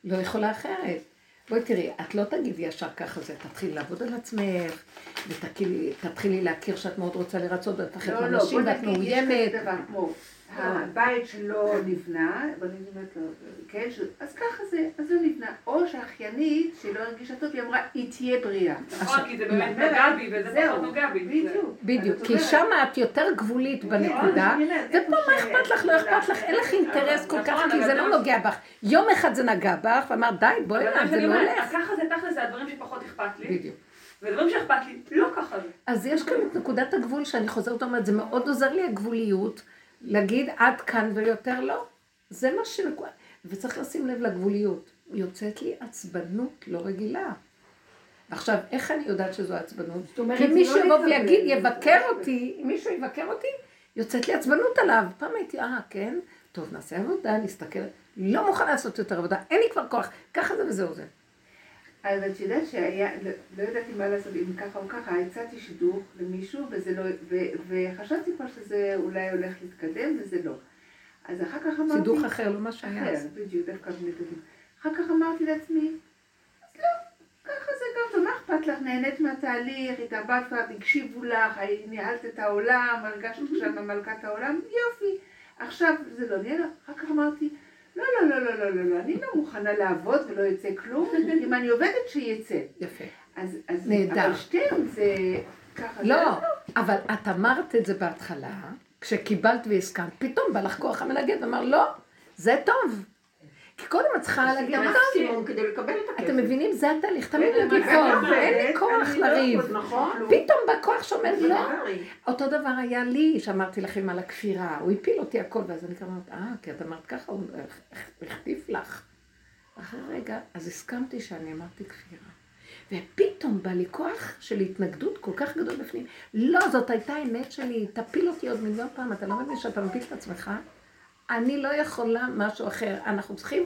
לא יכולה אחרת. בואי תראי, את לא תגידי ישר ככה זה, תתחילי לעבוד על עצמך, ותתחילי להכיר שאת מאוד רוצה לרצות ואת מפחדת לא, לא, מאנשים בוא ואת נגיד, יש מאוימת. כזה דבר כמו, הבית שלו נבנה, ואני אומרת לו, כן, אז ככה זה, אז הוא נבנה. או שהאחיינית, שלא הרגישה טוב, היא אמרה, היא תהיה בריאה. נכון, כי זה באמת? נגע בי וזה פחות נוגע בי. בדיוק. בדיוק, כי שם את יותר גבולית בנקודה, אני אומרת, ופה מה אכפת לך, לא אכפת לך, אין לך אינטרס כל כך, נכון, כי אבל זה זה לא מה- נוגע בך. יום אחד זה נגע בך, ואמרת, די, בואי מה זה לא הולך. ככה זה תכל'ס, זה הדברים שפחות אכפת לי. בדיוק. ודברים שאכפת לי, לא ככה זה. אז יש כאן את נקודת הגבול שאני חוזרת ואומרת, זה מאוד עוזר לי הגבוליות, להגיד עד כאן ויותר לא. זה מה ש... וצריך לשים לב לגבוליות. יוצאת לי עצבנות לא רגילה. עכשיו, איך אני יודעת שזו עצבנות? זאת אומרת, כי מישהו לא יבוא לקבל, ויגיד, יבקר לא אותי, אם מישהו יבקר אותי, יוצאת לי עצבנות עליו. פעם הייתי, אה, כן? טוב, נעשה עבודה, נסתכל. לא מוכנה לעשות יותר עבודה, אין לי כבר כוח. ככה זה וזהו זה. אבל את יודעת שהיה, לא, לא ידעתי מה לעשות, אם ככה או ככה, הצעתי שידוך למישהו, וזה לא, ו, וחשבתי כבר שזה אולי הולך להתקדם, וזה לא. אז אחר כך אמרתי... סידוך אחר, לא מה שהיה אחר, אז. בדיוק, דווקא בני דודים. אחר כך אמרתי לעצמי, אז לא, ככה זה גם, ומה אכפת לך? נהנית מהתהליך, התאבדת, הקשיבו לך, ניהלת את העולם, הרגשת שם מלכת העולם, יופי. עכשיו זה לא נהיה, אחר כך אמרתי, לא, לא, לא, לא, לא, לא, לא, אני לא מוכנה לעבוד ולא יצא כלום, אם אני עובדת שיצא. יפה. אז, אז, נהדר. אבל שתיהן זה ככה. לא, זה, אבל את אמרת את זה בהתחלה, כשקיבלת והסכמת, פתאום בא לך כוח המנגד ואמר, לא, זה טוב. כי קודם את צריכה להגיד, המקסימום כדי לקבל את הכסף. אתם מבינים, זה התהליך, תמיד להגיד, עובדת, אין לי כוח לא לריב. נכון. פתאום בא כוח שאומר, לא. אותו דבר היה לי, שאמרתי לכם על הכפירה, הוא הפיל אותי הכל, ואז אני כמובן, אה, כי את אמרת ככה, הוא החטיף לך. אחרי רגע, אז הסכמתי שאני אמרתי כפירה. ופתאום בא לי כוח של התנגדות כל כך גדול בפנים. לא, זאת הייתה האמת שלי, תפיל אותי עוד מיליון פעם, אתה לא מבין שאתה מפיל את עצמך? אני לא יכולה משהו אחר, אנחנו צריכים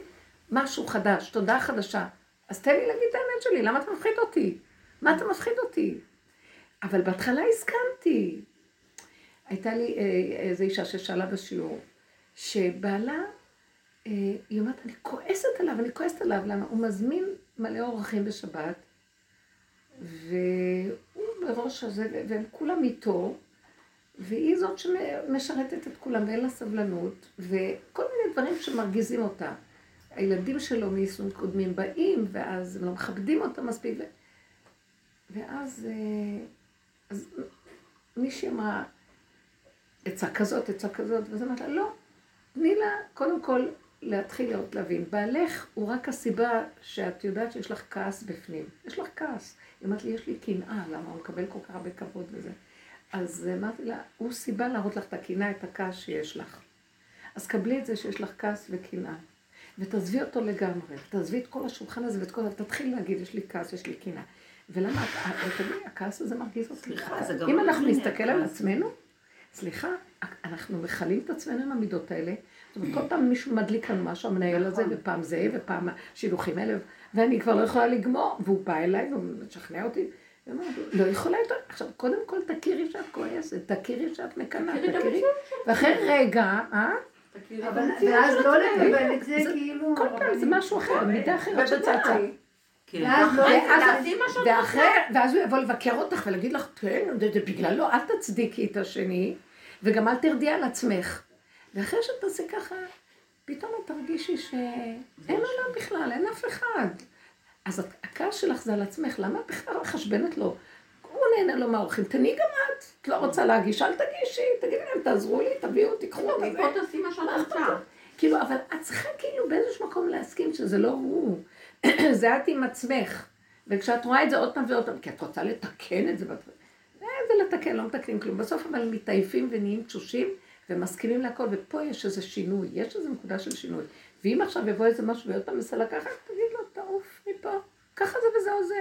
משהו חדש, תודעה חדשה. אז תן לי להגיד את האמת שלי, למה אתה מפחיד אותי? מה אתה מפחיד אותי? אבל בהתחלה הסכמתי. הייתה לי אה, איזו אישה ששאלה בשיעור, שבעלה, אה, היא אומרת, אני כועסת עליו, אני כועסת עליו, למה? הוא מזמין מלא אורחים בשבת, והוא בראש הזה, והם כולם איתו, והיא זאת שמשרתת את כולם ואין לה סבלנות, וכל מיני דברים שמרגיזים אותה. הילדים שלו מייסון קודמים באים, ואז הם לא מכבדים אותה מספיק. ו... ואז אה, אז מישהי אמרה, עצה כזאת, עצה כזאת, ואז אמרת לה, לא, תני לה קודם כל להתחיל לראות להבין. בעלך הוא רק הסיבה שאת יודעת שיש לך כעס בפנים. יש לך כעס. היא אמרת לי, יש לי קנאה, למה הוא מקבל כל כך הרבה כבוד וזה. אז אמרתי לה, הוא סיבה להראות לך את הקנאה, את הכעס שיש לך. אז קבלי את זה שיש לך כעס וקנאה. ותעזבי אותו לגמרי, תעזבי את כל השולחן הזה ואת כל... תתחילי להגיד, יש לי כעס, יש לי קנאה. ולמה, תגידי, הכעס הזה מרגיז אותי. סליחה, זה גם אם לא אנחנו נסתכל על. עצמנו, סליחה, אנחנו מכלים את עצמנו עם המידות האלה. זאת אומרת, כל פעם מישהו מדליק לנו משהו, המנהל הזה, ופעם זה, ופעם השילוחים האלה, ואני כבר לא יכולה לגמור, והוא בא אליי והוא משכנע אותי. ואומרת, לא יכולה יותר. עכשיו, קודם כל תכירי שאת כועסת, תכירי שאת מקנאה, תכירי. ואחרי רגע, אה? אבל ואז לא לקבל את זה כאילו... כל פעם זה משהו אחר, מידה אחרת שצצה. כן. ואז לא שאת ואחרי, ואז הוא יבוא לבקר אותך ולהגיד לך, תן, זה זה בגללו, אל תצדיקי את השני, וגם אל תרדי על עצמך. ואחרי שתעשי ככה, פתאום את תרגישי שאין עולם בכלל, אין אף אחד. אז הכעס שלך זה על עצמך, למה את בכלל מחשבנת לו? הוא נהנה לו מהאורחים, תני גם את. את לא רוצה להגיש, אל תגישי, תגידי להם, תעזרו לי, תביאו, תיקחו. לא, כזה. מפה תעשי מה שאת רוצה. לך? כאילו, אבל את צריכה כאילו באיזשהו מקום להסכים שזה לא הוא. זה את עם עצמך. וכשאת רואה את זה עוד פעם ועוד פעם, כי את רוצה לתקן את זה, אה, זה לתקן, לא מתקנים כלום. בסוף אבל מתעייפים ונהיים תשושים ומסכימים להכל, ופה יש איזה שינוי, יש איזו נקודה של שינוי. ואם עכשיו יבוא איזה משהו ועוד פעם מנסה לקחת, תגיד מפה, ככה זה וזהו זה.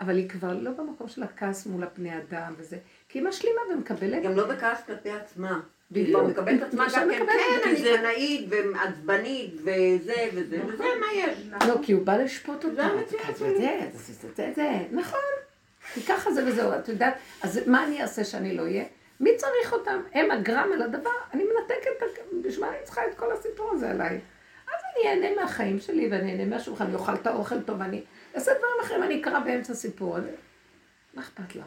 אבל היא כבר לא במקום של הכעס מול הפני אדם וזה, כי היא משלימה ומקבלת. גם לא בכעס כלפי עצמה. היא בדיוק. כבר מקבלת את עצמה גם כן, כן, אני זה- קנאית ועצבנית וזה וזה, וזה מה יש. לא, כי הוא בא לשפוט אותה. זה המציאות זה, זה, זה, זה, זה, זה, נכון. כי ככה זה וזהו, את יודעת, אז מה אני אעשה שאני לא אהיה? מי צריך אותם? הם הגרם על הדבר, אני מנתקת, בשביל מה אני צריכה את כל הסיפור הזה עליי? אני אהנה מהחיים שלי ואני אהנה מהשולחן, אני אוכל את האוכל טוב, ואני אעשה דברים אחרים, אני אקרא באמצע הסיפור הזה. מה אכפת לך?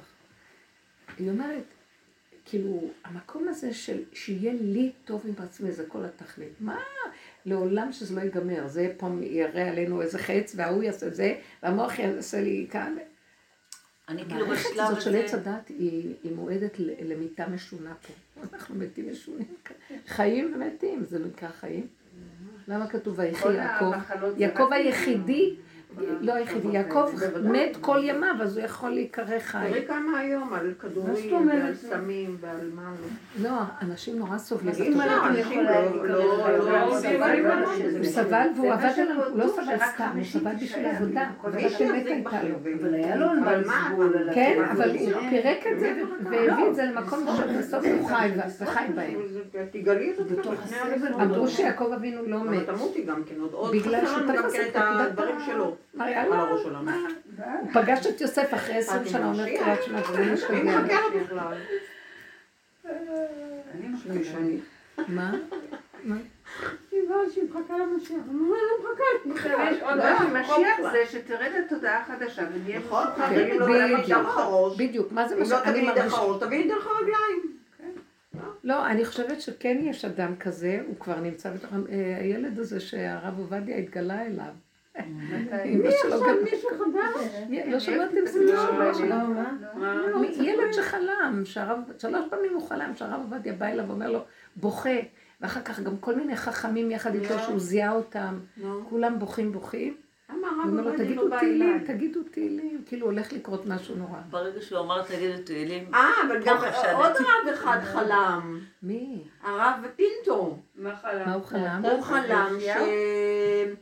היא אומרת, כאילו, המקום הזה של שיהיה לי טוב עם עצמי, זה כל התכלית. מה? לעולם שזה לא ייגמר. זה פעם יראה עלינו איזה חץ, וההוא יעשה זה, והמוח יעשה לי כאן. אני כאילו המערכת בשלב הזאת של הזה... עץ הדת היא, היא מועדת ל- למיתה משונה פה. אנחנו מתים משונים. כאן. חיים ומתים, זה נקרא חיים. למה כתוב ויחי יעקב? יעקב היחידי, לא היחידי, יעקב. מת כל ימיו, אז הוא יכול להיקרא חי. תראי כמה היום על כדורים? ועל סמים ועל מה לא. לא, אנשים נורא סובלים. אם בתודעה. לא, לא, לא, לא, הוא סבל, הוא והוא זה עבד עליו, הוא לא סבל סתם, הוא סבל בשביל. עבודה. הייתה לו. אבל היה לו על על כן. אבל הוא זה- פירק את זה והביא את זה למקום שבסוף הוא חי וחי בהם. תגלי את בתוך עצמך לפני הסבל. אמרו שיעקב אבינו לא מת. תמותי גם כן, עוד עוד בגלל שתפס כן את נקודת הדברים שלו. על לו, הראש שלנו. מה? הוא פגש את יוסף אחרי עשרים שנה, אומר קריאת שמע, והוא מי משתגע. מחכה לו בכלל? אני מחכה. שאני- מה? מה? עכשיו יש עוד לא, משהו. המשיח זה שתרד לתודעה חדשה ונהיה נכון, משוחררים. אם לא בדיוק. מה זה מה אם לא שאני מרגישה? הראש, תביאי דרך הרגליים. לא, אני חושבת שכן יש אדם כזה, הוא כבר נמצא בתוך... אה, הילד הזה שהרב עובדיה התגלה אליו. אמא שלו גם... לא שמעתם סיפור שלו? מה? מ- ילד שחלם, שלוש פעמים הוא חלם, שהרב עובדיה בא אליו ואומר לו, בוכה, ואחר כך גם כל מיני חכמים יחד איתו שהוא זיהה אותם, כולם בוכים בוכים, הוא אומר לו, תגידו לא תהילים? תגידו תהילים, כאילו הולך לקרות משהו נורא. ברגע שהוא אמר תגידו תהילים, אה, אבל גם. עוד רב אחד חלם, מי? הרב פינטו. מה מה חלם? הוא חלם? הוא חלם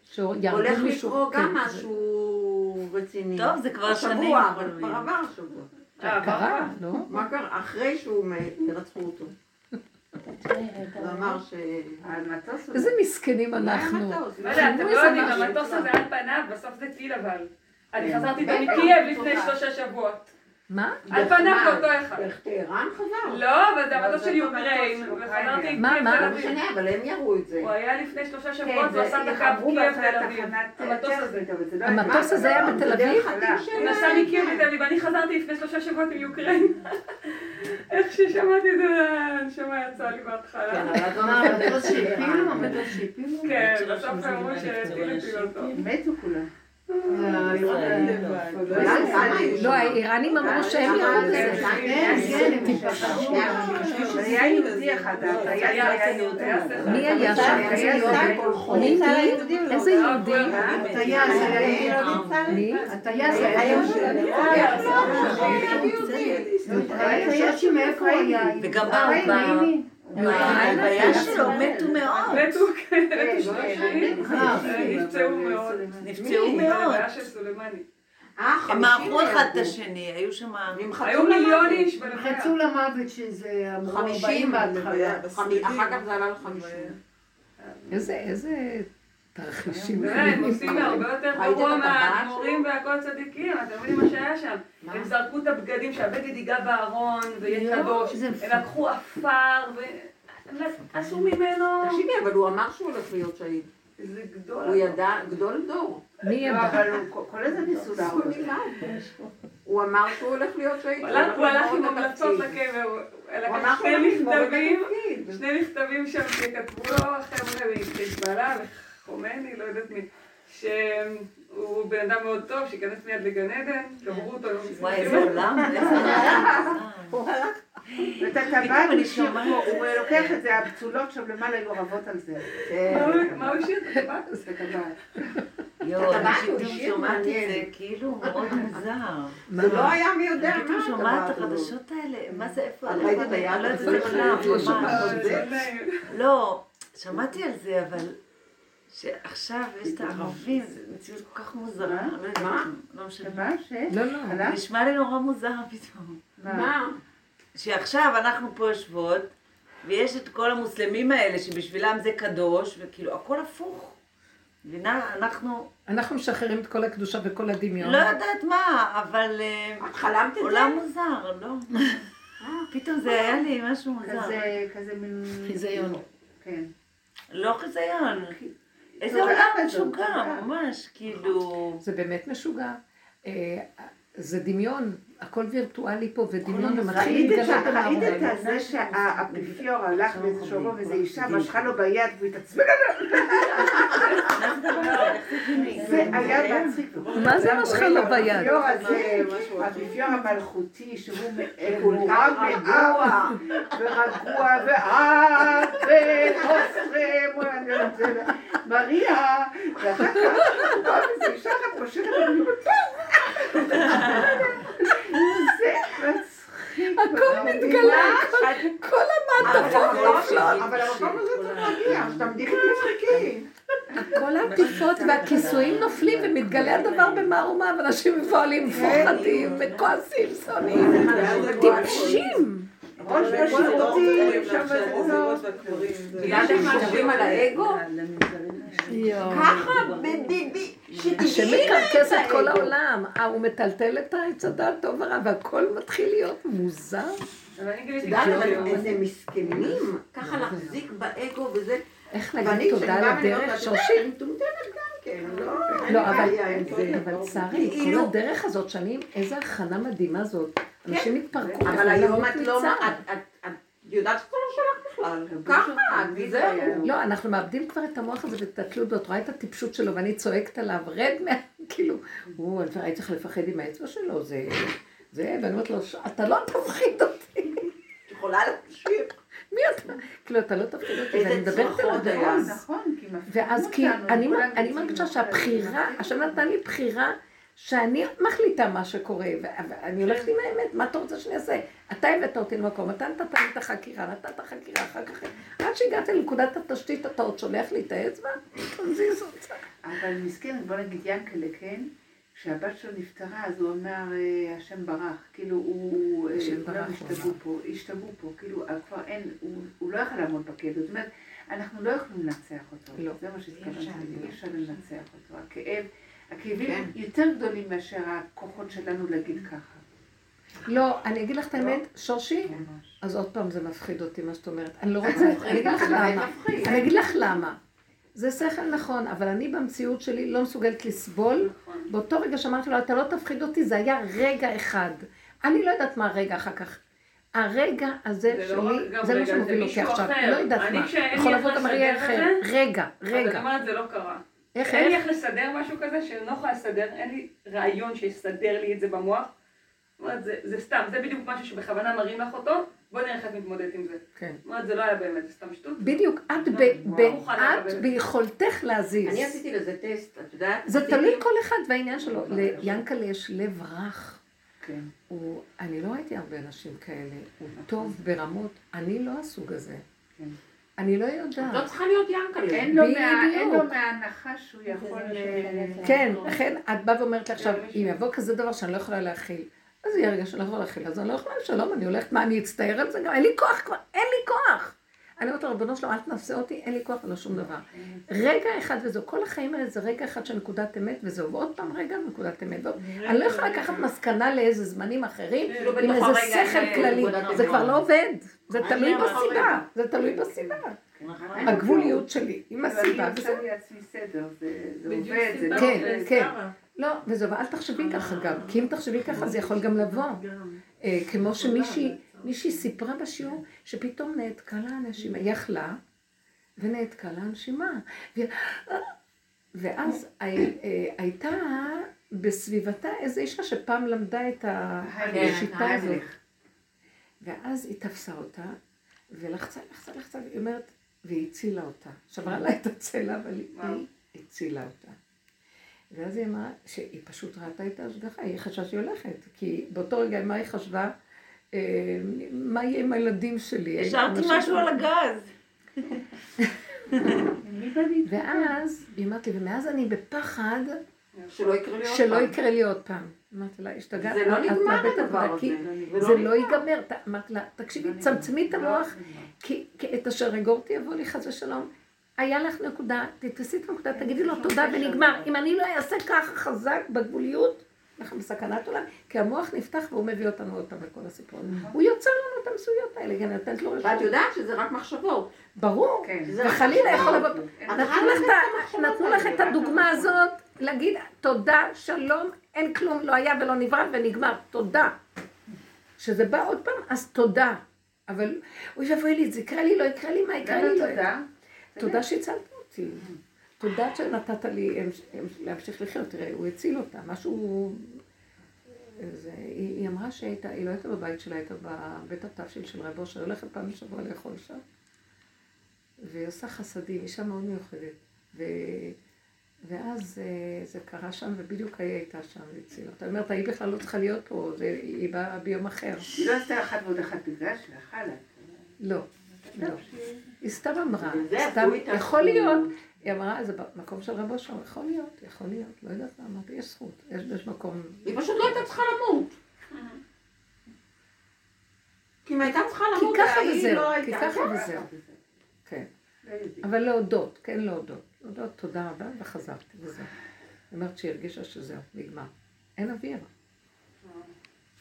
שהולך לקרות גם כן, משהו רציני. טוב, זה כבר שנים השבוע, אבל. כבר עבר השבוע. אה, קרה, לא? מה קרה? אחרי שהוא מת, רצחו אותו. הוא אמר ש... איזה מסכנים אנחנו. לא יודעת, אתם איזה לא יודעים. המטוס הזה על פניו, בסוף זה טיל אבל. אני כן. חזרתי איתו בטח. מקייב לפני שלושה שבועות. מה? על פניו באותו אחד. איך טהרן חזר? לא, אבל זה לא, המטוס זה של אותו יוקריין, מה, קייב מה? תל לא. משנה, אבל הם יראו את זה. הוא היה לפני שלושה כן, שבועות זה ועשה את הקו יחברו קייב בהתחלה תל אביב. תחנת המטוס הזה. זה לא... המטוס הזה היה בתל אביב? הוא. נסע מקייב לתל אביב, אני חזרתי לפני שלושה שבועות עם יוקריין. איך ששמעתי את זה, הנשמה יצאה לי כן, בהתחלה. אבל את מה, נותנת המטוס שהפילו? המטוס שהפילו? כן, בסוף אמרו. הפיל אותו. מתו כולם. לא? האיראנים אמרו שהם יראו בזה. כן, כן, היה יהודי אחד, היה היה יהודי. מי היה שם? איזה יהודי? מי? איזה יהודי? הטייס היה יהודי. הטייס היה יהודי. וגם אה. בהלוויה שלו מתו מאוד. מתו, כן, כן. אה, נפצעו מאוד. נפצעו מאוד. בהלוויה של סולימני. אה, הם מערכו אחד את. השני, היו שם... נמחצו היו. מיליון איש בלוויה. חצו למוות שזה אמרו 40 חמישים בהתחלה. אחר כך זה עלה לחמישים. איזה, איזה תרחישים. באמת, הם עושים הרבה יותר גרוע מהאדמו"רים והכל צדיקים, אתם מבינים מה שהיה שם? הם זרקו את הבגדים, שהבגד ייגע בארון ויהיה קדוש, הם לקחו עפר ועשו ממנו... תקשיבי, אבל הוא אמר שהוא הולך להיות שהיד. זה גדול. הוא ידע, גדול דור. מי לא, ידע? אבל הוא- כל איזה להרוג. הוא אמר שהוא הולך להיות שהיד. הוא הלך- עם המלצות. לקבר, שני מכתבים. שני מכתבים שם שכתבו לו חבר'ה מחיזבאללה וחומני, לא יודעת מי, שהוא הוא בן אדם מאוד טוב, שייכנס מיד לגן עדן, גמרו אותו לא וואי, איזה עולם, איזה עולם. ואת הטבעת הוא השאיר פה, הוא לוקח את זה, הבצולות שם למעלה היו רבות על זה. מה הוא- מה הוא השאיר? את הטבעת? את הטבעת. יואו, אני הטבעת הוא פתאום שומעת את זה. כאילו מאוד מוזר. זה לא היה מי יודע אני פתאום מה שומעת את הטבעת. החדשות האלה, מה זה, איפה, אני לא יודעת הזה? בכלל, לא זה? לא, שמעתי על זה, אבל שעכשיו יש את הערבים, זו מציאות כל כך מוזרה. לא מה? לא משנה. לא, לא. נשמע לי נורא מוזר פתאום. מה? שעכשיו אנחנו פה יושבות, ויש את כל המוסלמים האלה שבשבילם זה קדוש, וכאילו הכל הפוך. מבינה? אנחנו אנחנו משחררים את כל הקדושה וכל הדמיון. לא יודעת מה, אבל אה, את חלמת את זה? עולם מוזר, לא? פתאום זה היה לי משהו מוזר. כזה מין... חיזיון. כן. לא חיזיון. איזה עולם משוגע. ממש, כאילו... זה באמת משוגע. אה, זה דמיון, הכל וירטואלי פה, ודמיון, ומתחיל להתגלות ה- ראית. את זה שהאפיפיור הלך באיזשהו רוב ואיזו אישה משכה לו ביד והוא התעצבן זה היה מצחיק. מה זה משכה לו ביד? האפיפיור הזה, האפיפיור המלכותי שהוא כולם מאהבה ורגוע ואת וחוסרם מריה ואחר כך הוא בא ואיזו אישה אחת ואני זה מצחיק. הכל מתגלה, כל- המעטפות נופלות. אבל המקום הזה צריך להגיע, שתמדיחי תצחקי. כל העטיפות והכיסויים נופלים ומתגלה הדבר במערומיו, אנשים מבוהלים, מפוחדים, וכועסים, שונאים, טיפשים. ראש בשירותים, שם בזונות. יודעת איך מדברים על האגו? ככה בדידי, השם מקרקס את כל העולם, אה, הוא מטלטל את העץ הדעת טוב ורע, והכל מתחיל להיות מוזר. אבל אני יודעת, אבל כאילו- איזה מסכנים, ככה להחזיק באגו וזה. איך להגיד תודה כשאני על באה ואני אומרת, הדרך, "את יודעת, שורשית? אני מטומטמת גם כן, לא, לא, אבל, זה. אבל שרי, כל כאילו- הדרך הזאת, שאני, איזה הכנה מדהימה זאת. אנשים התפרקו, אבל היום את לא, את יודעת שאתה לא שלך בכלל, ככה, וזהו. לא, אנחנו מאבדים כבר את המוח הזה ואת התלות, ואת רואה את הטיפשות שלו, ואני צועקת עליו, רד מה... כאילו, הוא, אני הייתי צריך לפחד עם האצבע שלו, זה... זה, ואני אומרת לו, אתה לא תפחיד אותי. את יכולה להקשיב. מי אתה? כאילו, אתה לא תפחיד אותי, איזה ואני מדברת. הדרוז. נכון, כי מפחידים ואז כי אני, מרגישה. שהבחירה, השם נתן לי בחירה שאני מחליטה מה שקורה, ואני הולכת עם האמת, מה אתה רוצה שאני אעשה? אתה הבאת אותי למקום, אתה נתת לי את החקירה, נתת חקירה, אחר כך, עד שהגעתי לנקודת התשתית, אתה עוד שולח לי את האצבע? תזיז אותה. אבל מסכן, בוא נגיד ינקלה, כן? כשהבת שלו נפטרה, אז הוא אומר, אה, השם ברח. כאילו, הוא... אה, השם ברח, השתגעו פה, השתגעו פה. כאילו, אה, כבר אין, הוא- לא יכול לעמוד בכלא. זאת אומרת, אנחנו לא יכולים לנצח אותו. לא. זה מה שהתכוונתי, אי אפשר לנצח אותו. הכאב, הכאבים כן. יותר גדולים מאשר הכוחות שלנו להגיד ככה. לא, אני אגיד לך את האמת, שורשי, אז עוד פעם זה מפחיד אותי, מה שאת אומרת. אני לא רוצה, אני אגיד לך למה. אני אגיד לך למה. זה שכל נכון, אבל אני במציאות שלי לא מסוגלת לסבול. נכון. באותו רגע שאמרתי לו, אתה לא תפחיד אותי, זה היה רגע אחד. אני לא יודעת מה הרגע אחר כך. הרגע הזה זה לא שלי, זה מה רגע, שמוביל אותי עכשיו. אחר. לא יודעת אני, מה. יכול איך לבוא גם רגע אחר. את רגע, אני רגע. אומרת, זה לא קרה. איך, אין לי איך? איך לסדר משהו כזה שאני לא יכולה לסדר, אין לי רעיון שיסדר לי את זה במוח. אומרת, זה, זה סתם, זה בדיוק משהו שבכוונה מראים לך אותו, בואי נראה איך את מתמודדת עם זה. כן. זאת אומרת, זה לא היה באמת, זה סתם שטות. בדיוק, את ב- ב- לא את. ביכולתך להזיז. אני עשיתי לזה טסט, את יודעת? זה תלוי כל אחד והעניין שלו. ליענקלה יש לב רך. כן. הוא, אני לא ראיתי הרבה אנשים כאלה. הוא טוב ברמות, אני לא הסוג הזה. כן. אני לא יודעת. לא צריכה להיות ינקלה. אין לו מההנחה שהוא יכול... אה, כן, לכן את באה ואומרת לי עכשיו, אם יבוא כזה דבר שאני לא יכולה להכיל, אז יהיה רגע שאני יכולה להכיל, אז אני לא יכולה לשלום, אני הולכת, מה, אני אצטער על זה גם? אין לי כוח כבר, אין לי כוח. אני אומרת לו, ריבונו שלום, אל תנסה אותי, אין לי כוח ולא שום דבר. רגע אחד וזהו, כל החיים האלה זה רגע אחד של נקודת אמת וזהו, ועוד פעם רגע נקודת אמת. אני לא יכולה לקחת מסקנה לאיזה זמנים אחרים, אפילו עם איזה שכל כללי, זה. כבר לא עובד, זה תלוי בסיבה. זה תלוי בסיבה. נכון. הגבוליות שלי, עם הסיבה, אני. עושה לי לעצמי סדר, זה עובד, זה לא סיבה כן, עובד. כן. לא, וזהו, ואל תחשבי ככה גם, כי אם תחשבי ככה זה יכול גם לבוא. אה, כמו שמישהי מישהי סיפרה בשיעור שפתאום נעתקה לה הנשימה, היא יכלה ונעתקה לה הנשימה. ואז הי- אה, הייתה בסביבתה איזו אישה שפעם למדה את השיטה הזאת. ואז היא תפסה אותה, ולחצה, לחצה, לחצה, והיא אומרת, והיא הצילה אותה. שברה לה את הצלע, אבל היא הצילה אותה. ואז היא אמרה שהיא פשוט ראתה את ההשגחה, היא חשבה שהיא הולכת. כי באותו רגע, מה היא חשבה? אה, מה יהיה עם הילדים שלי? השארתי משהו על הגז. ואז היא אמרת לי, ומאז אני בפחד שלא יקרה לי עוד שלא פעם. אמרתי לה, השתגעת, זה לא את נגמר הדבר הזה. זה לא ייגמר. ת- אמרתי לה, תקשיבי, צמצמי את המוח, כי כי את אשר יגורתי יבוא לי חס ושלום. היה לך נקודה, תתפסי את הנקודה, תגידי לו תודה ונגמר. אם אני לא אעשה ככה חזק בגבוליות, אנחנו בסכנת עולם, כי המוח נפתח והוא מביא אותנו עוד פעם לכל הסיפור. הוא יוצר לנו את המסויות האלה, כן, נותנת לו ואת רשות. יודעת שזה רק מחשבות. ברור, כן. וחלילה יכול. לבוא... נתנו לך את הדוגמה הזאת, להגיד תודה, שלום, אין כלום, לא היה ולא נברא ונגמר, תודה. כשזה בא עוד פעם, אז תודה. אבל אוי ואבוי לי, זה יקרה לי, לא יקרה לי, מה יקרה למה לי? לא תודה? תודה שהצלת אותי. תודה שנתת לי להמשיך לחיות. תראה, הוא הציל אותה, משהו... זה, היא, היא אמרה שהייתה, היא לא הייתה בבית שלה, הייתה בבית התבשיל של רב אושר, הולכת פעם בשבוע לאכול שם. והיא עושה חסדים, אישה מאוד מיוחדת. ו... ואז אה, זה קרה שם, ובדיוק היא הייתה שם והצילה אותה. היא אומרת, היא בכלל לא צריכה להיות פה, זה, היא באה ביום אחר. היא לא עשתה אחת ועוד אחת בגלל הלאה. לא, לא. היא סתם אמרה, סתם, יכול זכות. להיות, היא אמרה, זה במקום של רבו שם, יכול להיות, יכול להיות, לא יודעת מה, אמרתי, יש זכות, יש, מקום. היא פשוט לא הייתה צריכה למות. כי אם הייתה צריכה כי למות, ככה היא וזהו, לא כי הייתה. ככה וזהו. כן. לא. אבל להודות, כן להודות. להודות, תודה רבה, וחזרתי, וזהו. היא אומרת שהיא הרגישה שזהו, נגמר. אין אוויר.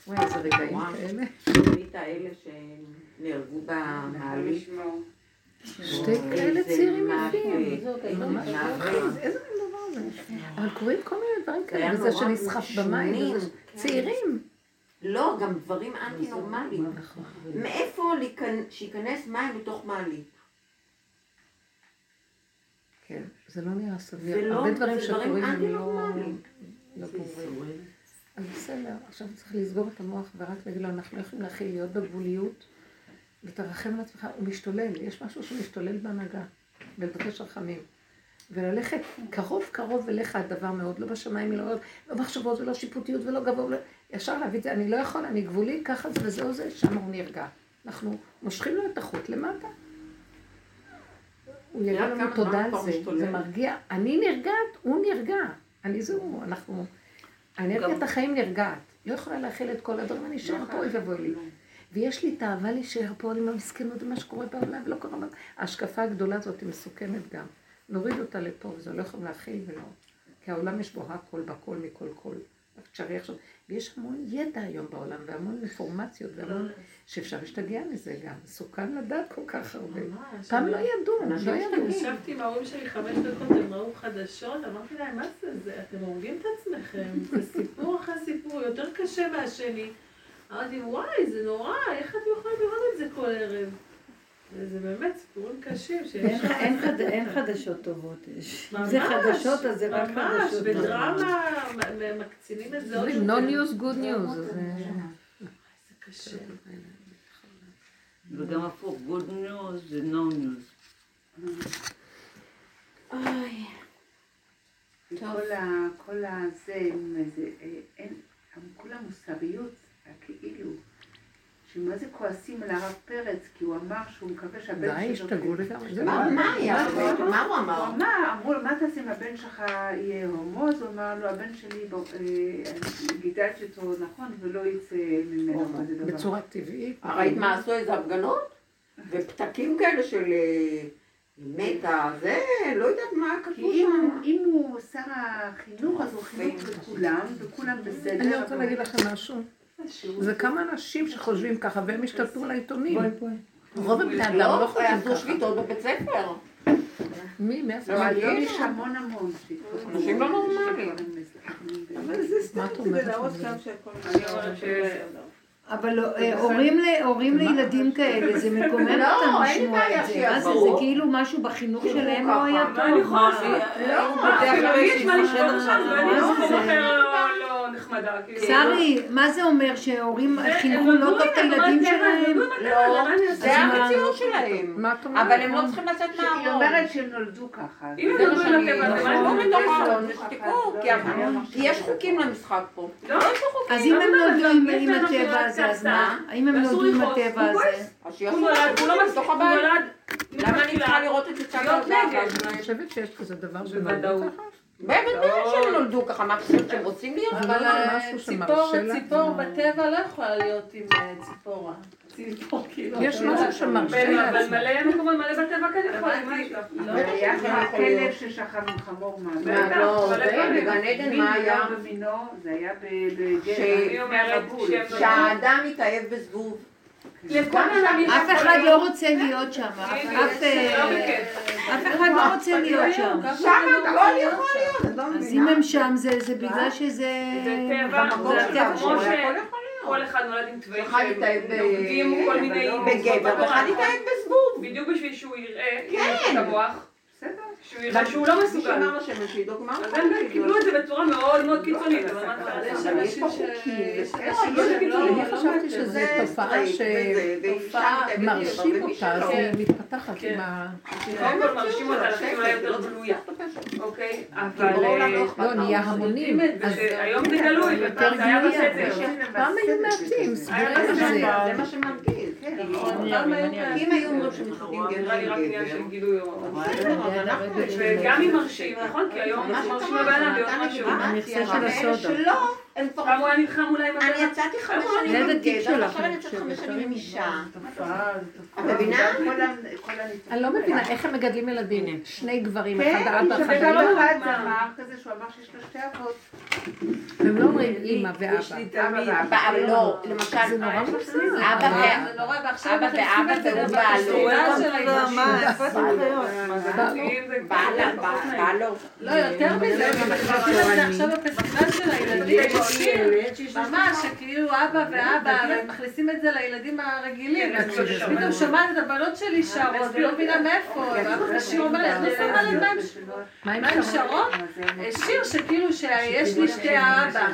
וואי, איזה רגעים. כאלה. ראית אלה שנהרגו במעלית? שתי כאלה צעירים יפים. איזה מין דבר זה? אבל קורים כל מיני דברים כאלה, וזה שנסחף במים, כן. צעירים. לא, גם דברים אנטי נורמליים. נכון. מאיפה שייכנס מים לתוך מעלית? כן, זה לא נראה סביר. לא- הרבה דברים שקורים הם לא... אז בסדר, עכשיו צריך לסגור את המוח ורק להגיד לו, אנחנו לא יכולים להכיל להיות בגבוליות, ותרחם על עצמך, הוא משתולל, יש משהו שמשתולל בהנהגה, ולבקש רחמים. וללכת קרוב קרוב אליך הדבר מאוד, לא בשמיים, לא, לא מחשבות ולא שיפוטיות ולא גבוה, ולא... ישר להביא את זה, אני לא יכול, אני גבולי, ככה זה וזהו זה, שם הוא נרגע. אנחנו מושכים לו את החוט למטה. הוא יגיד לנו תודה על זה? זה מרגיע. אני נרגעת, הוא נרגע. אני זהו, אנחנו... האנרגיית החיים נרגעת. לא יכולה להכיל את כל הדברים, אני אשאר פה, אוי ואבוי לי. ויש לי תאווה להישאר פה עם המסכנות ומה שקורה בעולם, ולא קורה... בעולם. ההשקפה הגדולה הזאת היא מסוכנת גם. נוריד אותה לפה, וזה לא יכולים להכיל ולא... כי העולם יש בו הכל בכל מכל כל. רק תשארי עכשיו. ויש המון ידע היום בעולם, והמון אינפורמציות, והמון... שאפשר להשתגע מזה גם. מסוכן לדעת כל כך הרבה. פעם לא ידעו, לא ידעו. ישבתי עם ההורים שלי חמש דקות, הם ראו חדשות, אמרתי להם, מה זה זה? אתם הורגים את עצמכם, זה סיפור אחרי סיפור, יותר קשה מהשני. אמרתי, וואי, זה נורא, איך אתם יכולים לראות את זה כל ערב? וזה באמת סיפורים קשים. שיש אין-. חדשות טובות. ממש, זה חדשות, אז זה רק ממש, חדשות טובות. בדרמה מקצינים את זה עוד יותר. no news, good news. אז, אה, זה קשה. וגם הפוך, good news זה no news. כל ה... כל הזה, איזה... אה, אין... שמה זה כועסים על הרב פרץ, כי הוא אמר שהוא מקווה שהבן די, שלו... השתגעו לגמרי. זה מה לא- מה היה? מה הוא הוא אמר? אמר, אמרו לו, מה תעשה אם הבן שלך יהיה הומו? אז הוא אמר לו, הבן שלי, אה, גידלתי אותו נכון, ולא יצא ממנו כזה דבר. בצורה טבעית. ראית מה עשו איזה הפגנות? ופתקים כאלה של אה, מתה, זה, לא יודעת מה אם שם. אם הוא שר החינוך, אז הוא חינוך לכולם, וכולם בסדר. אני רוצה להגיד לכם משהו. זה כמה אנשים שחושבים ככה, והם השתלטו לעיתונים. רוב הבני אדם לא לא, חושבים עשו ככה. שביתות בבית ספר. מי? לא, מי? היום יש המון המון. אנשים לא נורמליים. אבל זה סתם כדי? להראות כאן שהכל אני אבל לא, אה, הורים לילדים כאלה, זה מקומם לא, אותם לשמוע את זה. מה זה, זה כאילו משהו בחינוך שלהם לא היה מה אני טוב. יכולה? לעשות? לא, אה, כאילו, לי זה- זה? לא- לא נחמדה. כאילו. שרי, מה זה אומר שהורים חינכו לא טוב את הילדים שלהם? לא, זה אז מה? המציאות שלהם. מה את אומרת? אבל הם לא צריכים לצאת היא מהארון. אומרת שהם נולדו ככה. אם הם זה נולדו. לטבע, אז מה נכון, הם בתוך נולדו? הארון, ושתקו, כי יש חוקים למשחק פה. לא? אז אם הם נולדו עם- הטבע הזה, אז מה? האם הם נולדו עם הטבע הזה? אז הוא שיעשו נולד, הוא לא חוקים בתוך הבית. למה אני. צריכה לראות את נגד. אני חושבת שיש כזה דבר בוודאות. בוודאי שהם נולדו ככה, מה חושבת שהם רוצים להיות? אבל אבל אה, ציפור. ציפור בטבע לא יכולה להיות עם אה, ציפורה. ציפור כאילו. יש משהו שמרשה לה. אבל מלא מקומות, מלא בטבע כן יכולים, מה יש לך? והיה גם הכלב ששכב עם חמור מה. לא, בגן עדן מה היה? זה היה בגן. שהאדם מתאהב בזבוב. אף אחד לא רוצה להיות שם, אף- לא אחד לא רוצה להיות שם. שם הכל יכול להיות, לא אז? אם הם שם זה זה בגלל שזה... זה טבע, במקום זה שלהם, הטבע, יכול שכל אחד נולד עם תוואים נוגדים כל מיני... בגבר, ואחד התאהב בזבוב. בדיוק בשביל שהוא יראה, כן. יראה את המוח, בסדר. שהוא יראה שהוא לא מי מסוגל. שאמר לשמן שידוק מה אז הם קיבלו את זה בצורה מאוד מאוד קיצונית, אתה אבל יש אנשים שהם לא- קיצוניים. אני לא חשבתי זה תופעה שמרשים אותה, אז שלא. היא מתפתחת כן. עם ה... קודם כל מרשים אותה, לכן אולי יותר לא גלויה, אוקיי? אבל... לא, נהיה המונים. אז היום זה גלוי, ופעם זה היה. בסדר. פעם היו מעטים, סגורים על זה. זה מה שמרגיז, נכון, אם היו אומרים שמתחתנים גבר אנחנו... וגם אם מרשים, נכון? כי היום מרשים לבן אדם זה להיות נתן לי משהו. המכסה כי של הסודה. הם כבר... פעם הוא היה נלחם אולי עם אני יצאתי חמש שנים עם גבר, שלך, ועכשיו אני יוצאת חמש. שנים עם אישה. את. מבינה? אני לא מבינה. איך הם מגדלים ילדים. שני גברים, אחד כן, האבא, אחד לא לו האמא. אחד זמר כזה שהוא אמר שיש לו שתי אבות. הם לא אומרים אימא ואבא. אבא. לא, למשל, זה נורא מוזר. אבא אבא ואבא זה והוא גם בעלו. לא, בעלו. לא, יותר מזה, עכשיו בפסטיבל של הילדים, ממש, שכאילו אבא ואבא, והם מכניסים את זה לילדים הרגילים, כן, כן, פתאום כן. שומעת את הבנות שלי שרות, ולא מבינה מאיפה, השיר אומר לי, את לא שמה לב מה הם שרות? שרות? שיר שכאילו שיש לי שתי האבא,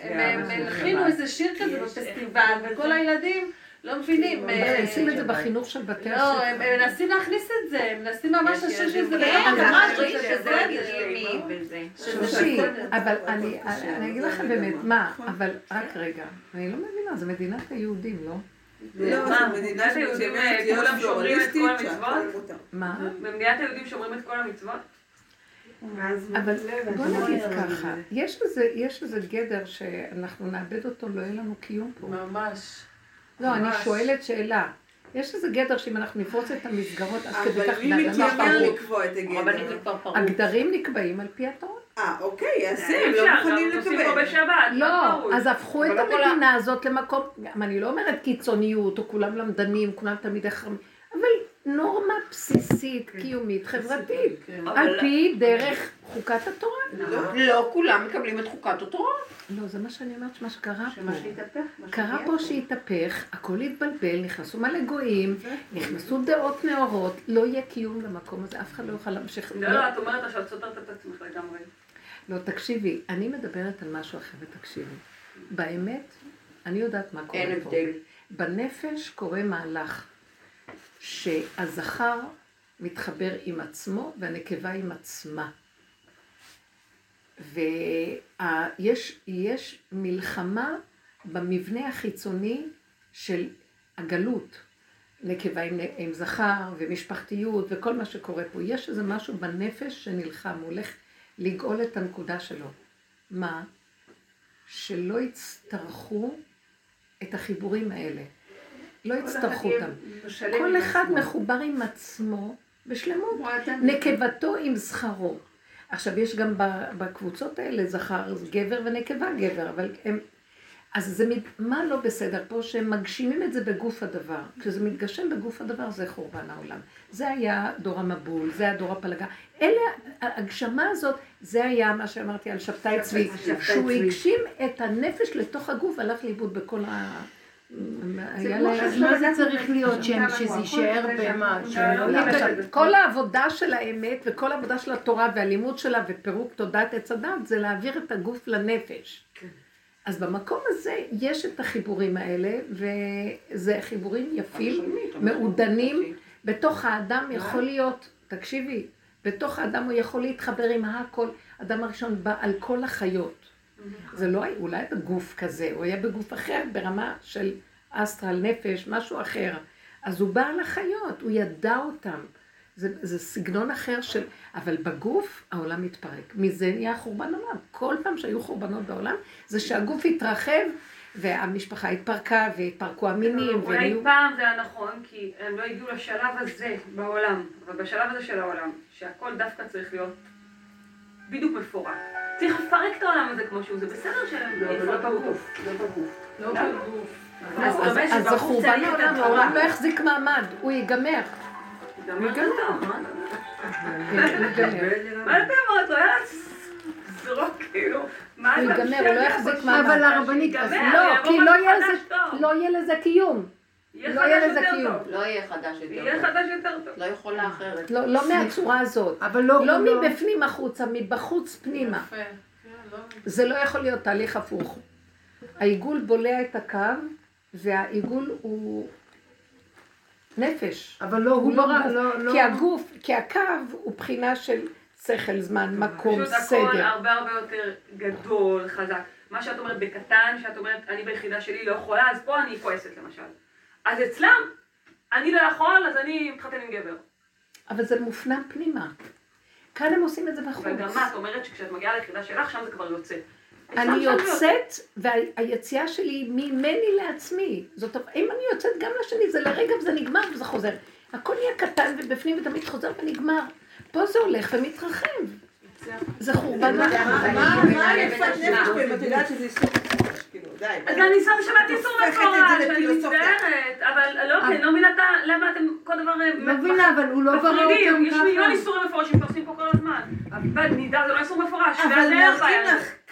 הם הלחינו איזה שיר כזה בפסטיבל, וכל הילדים לא מבינים. אה, מכניסים את זה בחינוך של בתי לא, הספר. הם הם מנסים להכניס את זה, הם מנסים ממש לשיר שזה כן, ממש ממש שזה. לגיטימי וזה. תקשיבי, אבל אני אני אגיד לכם באמת, מה, אבל רק רגע, אני לא מבינה, זה מדינת היהודים, לא? לא, במדינת היהודים, אה, להיות כולם שומרים את כל המצוות? מה? במדינת היהודים שומרים את כל המצוות? אבל בוא נגיד ככה, יש לזה גדר שאנחנו נאבד אותו, לא יהיה לנו קיום פה. ממש. לא, אני. שואלת שאלה. יש לזה גדר שאם אנחנו נפרוץ את המסגרות, אז כדי אבל כך מי באדמה מתיימר פרעה. לקבוע את הגדר? פרוץ. הגדרים נקבעים על פי התורה. אה, אוקיי, אז אי הם לא מוכנים לקבל. בשבת. לא, פרוץ? אז הפכו את אבל לא המדינה הזאת למקום, גם אני לא אומרת קיצוניות, או כולם למדנים, כולם תלמידי חכמים, אבל נורמה בסיסית, קיומית, חברתית, על פי דרך חוקת התורה. לא כולם מקבלים את חוקת התורה. לא, זה מה שאני אומרת, שמה שקרה שמה פה. שהתהפך. מה קרה פה שהתהפך, הכל התבלבל, נכנסו מלא גויים, נכנסו דעות נאורות, לא יהיה קיום למקום הזה, אף אחד לא יוכל להמשיך. לא, לא, את אומרת עכשיו, את סותרת את עצמך לגמרי. לא, תקשיבי, אני מדברת על משהו אחר ותקשיבי. באמת, אני יודעת מה קורה פה. אין הבדל. בנפש קורה מהלך שהזכר מתחבר עם עצמו והנקבה עם עצמה. ויש יש מלחמה במבנה החיצוני של הגלות. נקבה עם, עם זכר ומשפחתיות וכל מה שקורה פה. יש איזה משהו בנפש שנלחם, הוא הולך לגאול את הנקודה שלו. מה? שלא יצטרכו את החיבורים האלה. לא יצטרכו אותם. כל אחד מחובר עם עצמו בשלמות. נקבתו עם זכרו. עכשיו, יש גם בקבוצות האלה זכר גבר ונקבה גבר, אבל הם... אז זה, מה לא בסדר פה? שהם מגשימים את זה בגוף הדבר. כשזה מתגשם בגוף הדבר זה חורבן העולם. זה היה דור המבול, זה היה דור הפלגה. אלה, ההגשמה הזאת, זה היה מה שאמרתי על שבתאי צבי. שהוא הגשים את הנפש לתוך הגוף, הלך לאיבוד בכל ה... אז מה זה צריך להיות שזה יישאר במה? הכל. כל העבודה של האמת וכל העבודה של התורה והלימוד שלה ופירוק תודעת עץ הדת זה להעביר את הגוף לנפש. אז במקום הזה יש את החיבורים האלה, וזה חיבורים יפים, מעודנים. בתוך האדם יכול להיות, תקשיבי, בתוך האדם הוא יכול להתחבר עם הכל. אדם הראשון בא על כל החיות. זה לא היה, אולי היה בגוף כזה, הוא היה בגוף אחר, ברמה של אסטרל, נפש, משהו אחר. אז הוא בא על החיות, הוא ידע אותם. זה, זה סגנון אחר של... אבל בגוף העולם מתפרק. מזה נהיה חורבן עולם. כל פעם שהיו חורבנות בעולם, זה שהגוף התרחב והמשפחה התפרקה והתפרקו המינים. אולי פעם זה היה נכון, כי הם לא הגיעו לשלב הזה בעולם, אבל בשלב הזה של העולם, שהכל דווקא צריך להיות בדיוק מפורק. צריך לפרק את העולם הזה כמו שהוא, זה בסדר שהם לא, לא יפרקו. בגוף, לא בגוף. לא בגוף. אז אז, באמת אז זה שבגוף חורבן צריך את העולם, התורה. העולם לא יחזיק מעמד, הוא ייגמר. ייגמר. מה אתה אומרת? הוא היה זרוק כאילו, הוא ייגמר, הוא לא יחזיק? מעמד. אבל הרבנית, לא, כי משהו לא יהיה לזה- טוב. לא יהיה לזה קיום. לא יהיה חדש יותר. טוב. לא יהיה חדש יותר טוב. לא יכולה אחרת. לא, לא מהצורה הזאת. אבל לא... לא לא- מבפנים החוצה, מבחוץ פנימה. יפה. כן, לא- זה לא יכול להיות תהליך הפוך. העיגול בולע את הקו, והעיגול הוא נפש. אבל לא, הוא לא. לא... לא- כי הגוף, כי הקו הוא בחינה של שכל, זמן, מקום, פשוט הכל סדר. הרבה הרבה יותר גדול, חזק. מה שאת אומרת בקטן, שאת אומרת, אני ביחידה שלי לא יכולה, אז פה אני כועסת למשל. אז אצלם, אני לא יכול, אז אני מתחתן עם גבר. אבל זה מופנם פנימה. כאן הם עושים את זה בחוץ. וגם מה, את אומרת שכשאת מגיעה ליחידה שלך, שם זה כבר יוצא. אני יוצאת, והיציאה שלי היא ממני לעצמי. זאת אומרת, אם אני יוצאת גם לשני, זה לרגע וזה נגמר וזה חוזר. הכל נהיה קטן ובפנים ותמיד חוזר ונגמר. פה זה הולך ומתרחב. זה חורבן מה פה, אם את יודעת שזה כאילו, די. אז אני שמה שמעתי זה מפורש, אני לפילוסופיה. מצטערת, אבל לא, כי אני לא מבינה למה אתם כל דבר... לא מבינה, אבל הוא לא ברא מפרידים, אותם יש מיליון ככה. איסורים מפורשים שעושים פה כל הזמן. אבל נידה זה לא איסור מפורש, אבל בעיה. לך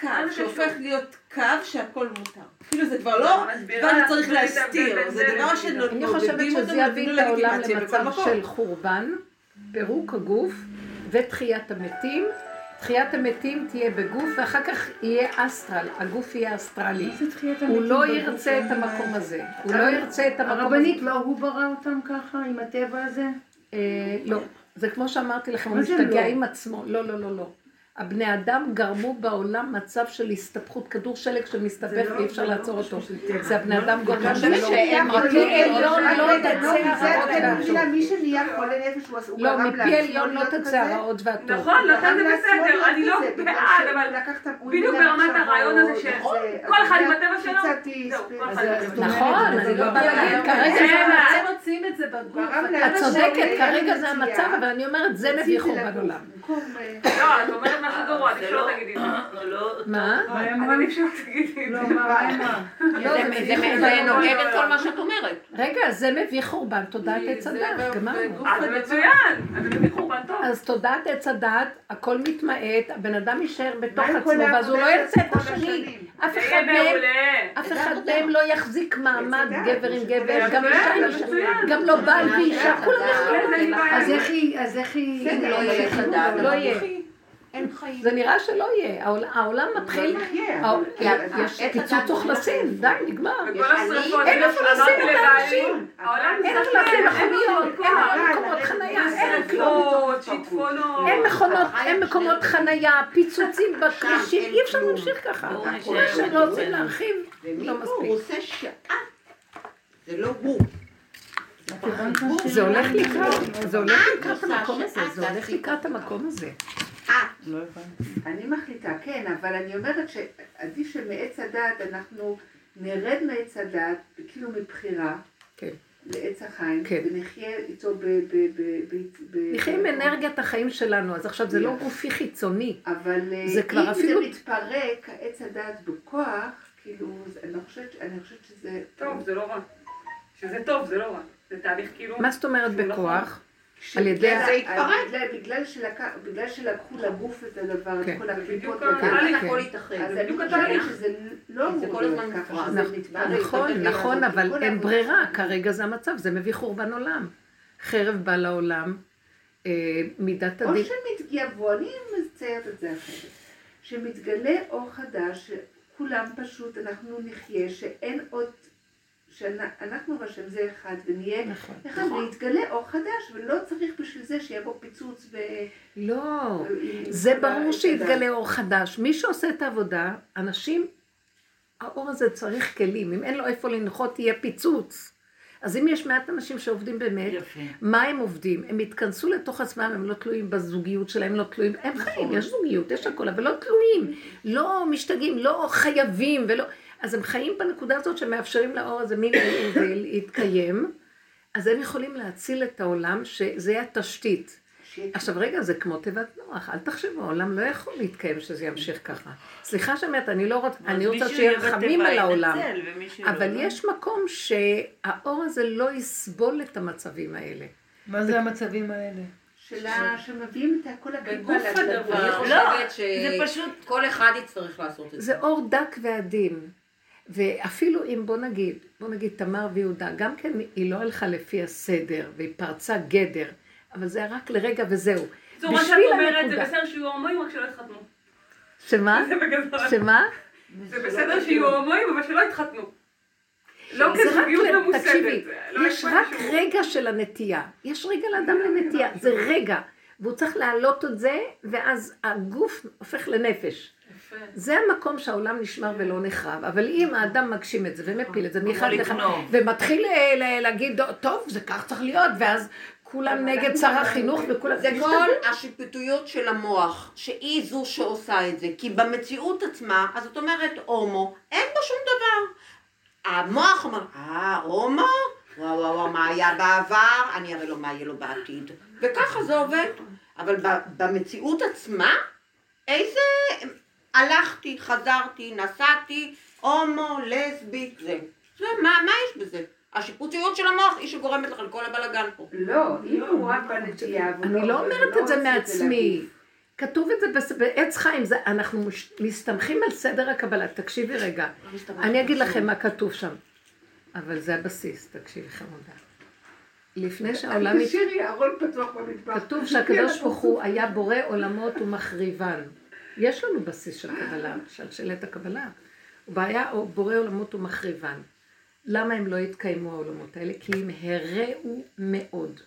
קו שהופך? להיות קו שהכל מותר. כאילו זה כבר לא מסבירה דבר שצריך להסתיר, זה דבר לזה. אני חושבת שזה יביא את העולם למצב. של חורבן, פירוק הגוף ותחיית המתים. תחיית המתים תהיה בגוף, ואחר כך יהיה אסטרל, הגוף יהיה אסטרלי. מה זה תחיית הוא המתים לא בגוף? ירצה את המקום הזה. הוא לא ירצה את המקום הזה. הרבנית, לא הוא ברא אותם ככה, עם הטבע הזה? אה, לא, זה כמו שאמרתי לכם, הוא משתגע לא? עם עצמו. לא, לא, לא, לא. הבני אדם גרמו בעולם מצב של הסתבכות, כדור שלג שמסתבך ואי אפשר לעצור אותו. זה הבני אדם חושבת שלו. מפי עליון לא תצא הרעות והטוב. מבינה, מי שנהיה חולה נפש הוא הוא לא, מפי עליון לא תצא. הרעות והטוב. נכון, לכן גרם זה בסדר, אני לא בעד, אבל בדיוק ברמת הרעיון הזה של נכון, אחד עם הטבע שלו. נכון, אני לא באה להגיד. כרגע זה המצב. רוצים את זה בגוף. את צודקת, כרגע זה. המצב, אבל אני אומרת, זה מביא חורבן. עולם. לא, את אומרת משהו גרוע, עדיף שלא תגידי את זה. מה? מה אז? עדיף שלא תגידי את לא, זה. לא, זה נוגד. את כל מה שאת אומרת. רגע, זה מביא חורבן תודעת עץ הדת, גמרנו. הדבר. מצוין, אז זה מביא חורבן טוב. אז תודעת עץ הדת, הכל מתמעט, הבן אדם יישאר בתוך עצמו, ואז הוא לא ירצה את השני. אף אחד יהיה מהם. אף אחד מהם לא יחזיק מעמד גבר עם גבר, גם אישה עם אישה. גם לא בעל ואישה, כולם בעיה. אז איך היא, אז איך היא... אם לא יהיה אין חיים. זה נראה שלא יהיה, העול- העולם מתחיל, לא אבל- יש פיצוץ הדת אוכלוסין, די, נגמר. אין איפה לשים את האנשים. אין איפה לשים מכוניות. אין מקומות חנייה, אין כלום. אין מכונות, אין מקומות חנייה, פיצוצים בכבישים, אי אפשר להמשיך ככה. מה שהם רוצים להרחיב, לא ומפה הוא מספיק. עושה שעה. זה לא הוא. זה הולך לקראת, זה הולך לקראת המקום הזה, זה הולך לקראת המקום הזה. אני מחליטה, כן, אבל אני אומרת שעדיף שמעץ הדת אנחנו נרד מעץ הדת, כאילו מבחירה, כן. לעץ החיים, כן. ונחיה איתו ב... ב- ב- ב- ב- נחיה עם אנרגיית החיים שלנו, אז עכשיו זה לא גופי חיצוני. אבל אה, זה כבר אם אפילו- זה מתפרק, עץ הדת בכוח, כאילו, אני חושבת, אני חושבת שזה... טוב, זה לא רע. שזה טוב, זה לא רע. זה תהליך כאילו... מה זאת אומרת נכון. בכוח? על ידי... זה התפרק. בגלל- בגלל שלקח- בגלל שלקחו לגוף את הדבר, את כן. כל הקליפות? אז זה בדיוק חושבת התהליך. שזה לא אמור כל להיות הזמן ככה, נכון, נכון, אבל אין ברירה. כרגע זה המצב, זה מביא חורבן עולם. חרב בא לעולם, אה, מידת או הדין. שמתגייבו, אני מציירת את זה אחרת. שמתגלה אור חדש, שכולם פשוט, אנחנו נחיה, שאין עוד, שאנחנו והשם זה אחד, ונהיה נכון. אחד, ויתגלה אור חדש, ולא צריך בשביל זה שיהיה בו פיצוץ ו... לא, זה ברור שיתגלה אור חדש. מי שעושה את העבודה, אנשים, האור הזה צריך כלים. אם אין לו איפה לנחות, יהיה פיצוץ. אז אם יש מעט אנשים שעובדים באמת, יפה. מה הם עובדים? הם התכנסו לתוך עצמם, הם לא תלויים בזוגיות שלהם, לא תלויים, הם חיים, יש זוגיות, יש הכל, אבל לא תלויים, לא משתגעים, לא חייבים, ולא... אז הם חיים בנקודה הזאת שמאפשרים לאור הזה מין להתקיים, אז הם יכולים להציל את העולם, שזה התשתית. עכשיו רגע, זה כמו תיבת נוח, אל תחשבו, העולם לא יכול להתקיים שזה ימשיך ככה. סליחה שאומרת, אני לא רוצה, אני רוצה שיהיה רחמים על העולם. אבל יש מקום שהאור הזה לא יסבול את המצבים האלה. מה זה המצבים האלה? שלה, שמביאים את כל הקליפה בגוף הדבר. אני לא, חושבת זה פשוט... שכל אחד יצטרך לעשות את זה. זה אור דק ועדין. ואפילו אם בוא נגיד, בוא נגיד תמר ויהודה, גם כן היא לא הלכה לפי הסדר, והיא פרצה גדר, אבל זה היה רק לרגע וזהו. זאת אומרת שאת אומרת, זה. בסדר שיהיו הומואים, רק שלא יתחתנו. שמה? שמה? זה בסדר שיהיו הומואים, אבל שלא יתחתנו. לא כזוגיות ממוסדת. תקשיבי, לא יש רק רגע של הנטייה. יש רגע לאדם לנטייה, זה רגע. והוא צריך להעלות את זה, ואז הגוף הופך לנפש. יפה. זה המקום שהעולם נשמר ולא נחרב, אבל אם האדם מגשים את זה ומפיל את זה מאחד לאחד. ומתחיל אה, להגיד, טוב, זה כך צריך להיות, ואז כולם נגד שר החינוך וכולם... זה. כל השיפוטיות של המוח, שהיא זו שעושה את זה. כי במציאות עצמה, אז את אומרת הומו, אין בו שום דבר. המוח אומר, אה, הומו? וואו וואו וואו, מה היה בעבר? אני אראה לו מה יהיה לו בעתיד. וככה זה עובד. אבל במציאות עצמה, איזה... הלכתי, חזרתי, נסעתי, הומו, לסבית, זה. זה, מה, מה יש בזה? השיפוטיות של המוח היא שגורמת לך לכל הבלאגן פה. לא, אם הוא רק בנטייה, אני לא אומרת הוא את זה מעצמי. כתוב את זה בס- בעץ חיים, זה, אנחנו מש- מסתמכים על סדר הקבלה. תקשיבי רגע, אני אגיד לכם מה כתוב שם. אבל זה הבסיס, תקשיבי חמודה. לפני שהעולם... תשאירי ארון פתוח במטבח. כתוב שהקדוש ברוך הוא היה בורא עולמות ומחריבן. יש לנו בסיס של קבלה, של שלט הקבלה. הוא היה בורא עולמות ומחריבן. למה הם לא התקיימו העולמות האלה? כי הם הרעו מאוד.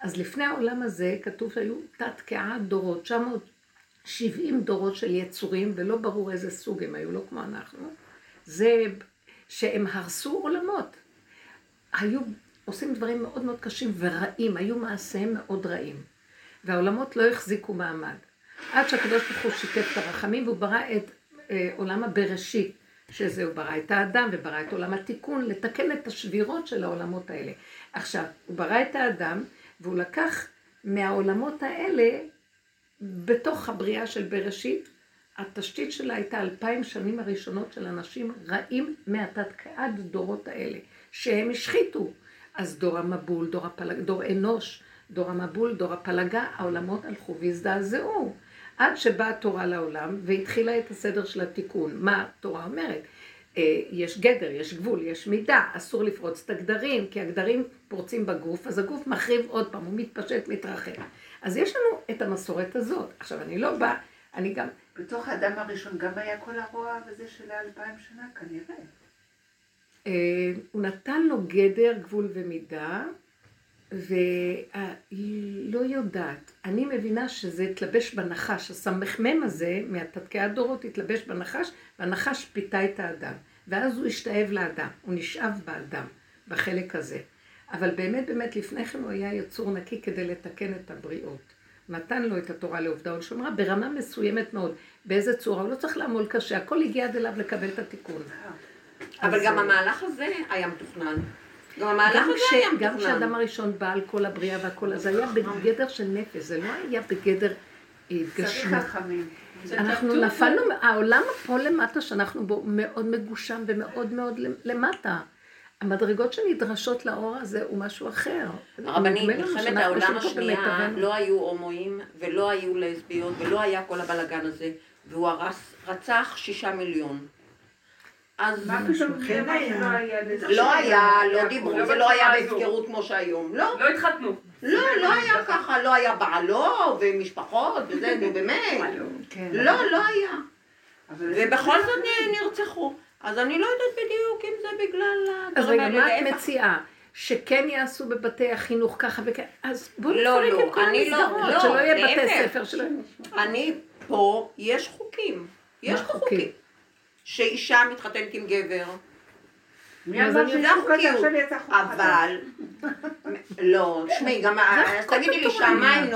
אז לפני העולם הזה כתוב שהיו תת קעת דורות, 970 דורות של יצורים, ולא ברור איזה סוג הם היו, לא כמו אנחנו. זה שהם הרסו עולמות. היו עושים דברים מאוד מאוד קשים ורעים, היו מעשיהם מאוד רעים. והעולמות לא החזיקו מעמד. עד שהקדוש ברוך הוא שיתף את הרחמים והוא ברא את אה, עולם הבראשית, שזה הוא ברא את האדם וברא את עולם התיקון, לתקן את השבירות של העולמות האלה. עכשיו, הוא ברא את האדם והוא לקח מהעולמות האלה, בתוך הבריאה של בראשית, התשתית שלה הייתה אלפיים שנים הראשונות של אנשים רעים מהתתקעת דורות האלה, שהם השחיתו. אז דור המבול, דור, הפלג, דור אנוש, דור המבול, דור הפלגה, העולמות הלכו והזדעזעו. עד שבאה התורה לעולם והתחילה את הסדר של התיקון. מה התורה אומרת? אה, יש גדר, יש גבול, יש מידה, אסור לפרוץ את הגדרים, כי הגדרים פורצים בגוף, אז הגוף מחריב עוד פעם, הוא מתפשט, מתרחב. אז יש לנו את המסורת הזאת. עכשיו, אני לא באה, אני גם... בתוך האדם הראשון גם היה כל הרוע וזה של האלפיים שנה, כנראה. אה, הוא נתן לו גדר, גבול ומידה, והיא לא יודעת. אני מבינה שזה התלבש בנחש, הסמ"ם הזה, מהתתקי הדורות, התלבש בנחש, והנחש פיתה את האדם. ואז הוא השתאב לאדם, הוא נשאב באדם, בחלק הזה. אבל באמת באמת לפני כן הוא היה יצור נקי כדי לתקן את הבריאות. נתן לו את התורה לעובדה ולשומרה ברמה מסוימת מאוד. באיזה צורה? הוא לא צריך לעמול קשה, הכל הגיע עד אליו לקבל את התיקון. אבל גם אה, המהלך הזה היה מתוכנן. גם המהלך הזה גם כשאדם. הראשון בא על כל הבריאה והכל, אז זה היה בגדר של נפש, זה לא היה בגדר אה, צריך התגשמות. חכמים. אנחנו. נפלנו, העולם פה למטה שאנחנו בו מאוד מגושם ומאוד מאוד למטה. המדרגות שנדרשות לאור הזה הוא משהו אחר. הרבנית, לנו מלחמת העולם השנייה. לא היו הומואים ולא היו לסביות ולא היה כל הבלגן הזה, והוא הרס, רצח שישה מיליון. אז מה פתאום כן היה. לא היה, לא לא דיברו, בצורה זה לא היה. בהפקרות כמו שהיום, לא. לא התחתנו. לא, לא היה ככה, לא היה בעלו ומשפחות וזה, נו באמת. כן. לא, לא היה. ובכל זאת נ- נרצחו. אז אני לא יודעת בדיוק אם זה בגלל אז רגע, מה. את. מציעה? שכן יעשו בבתי החינוך ככה וכן, אז בואו לא, נפרק לא, את כל אני לא, המסגרות, לא, שלא יהיה בתי. ספר שלא... אני, פה יש חוקים. יש פה חוקים? שאישה מתחתנת עם גבר? אבל... לא, תשמעי, גם... אז תגידי לי שהמים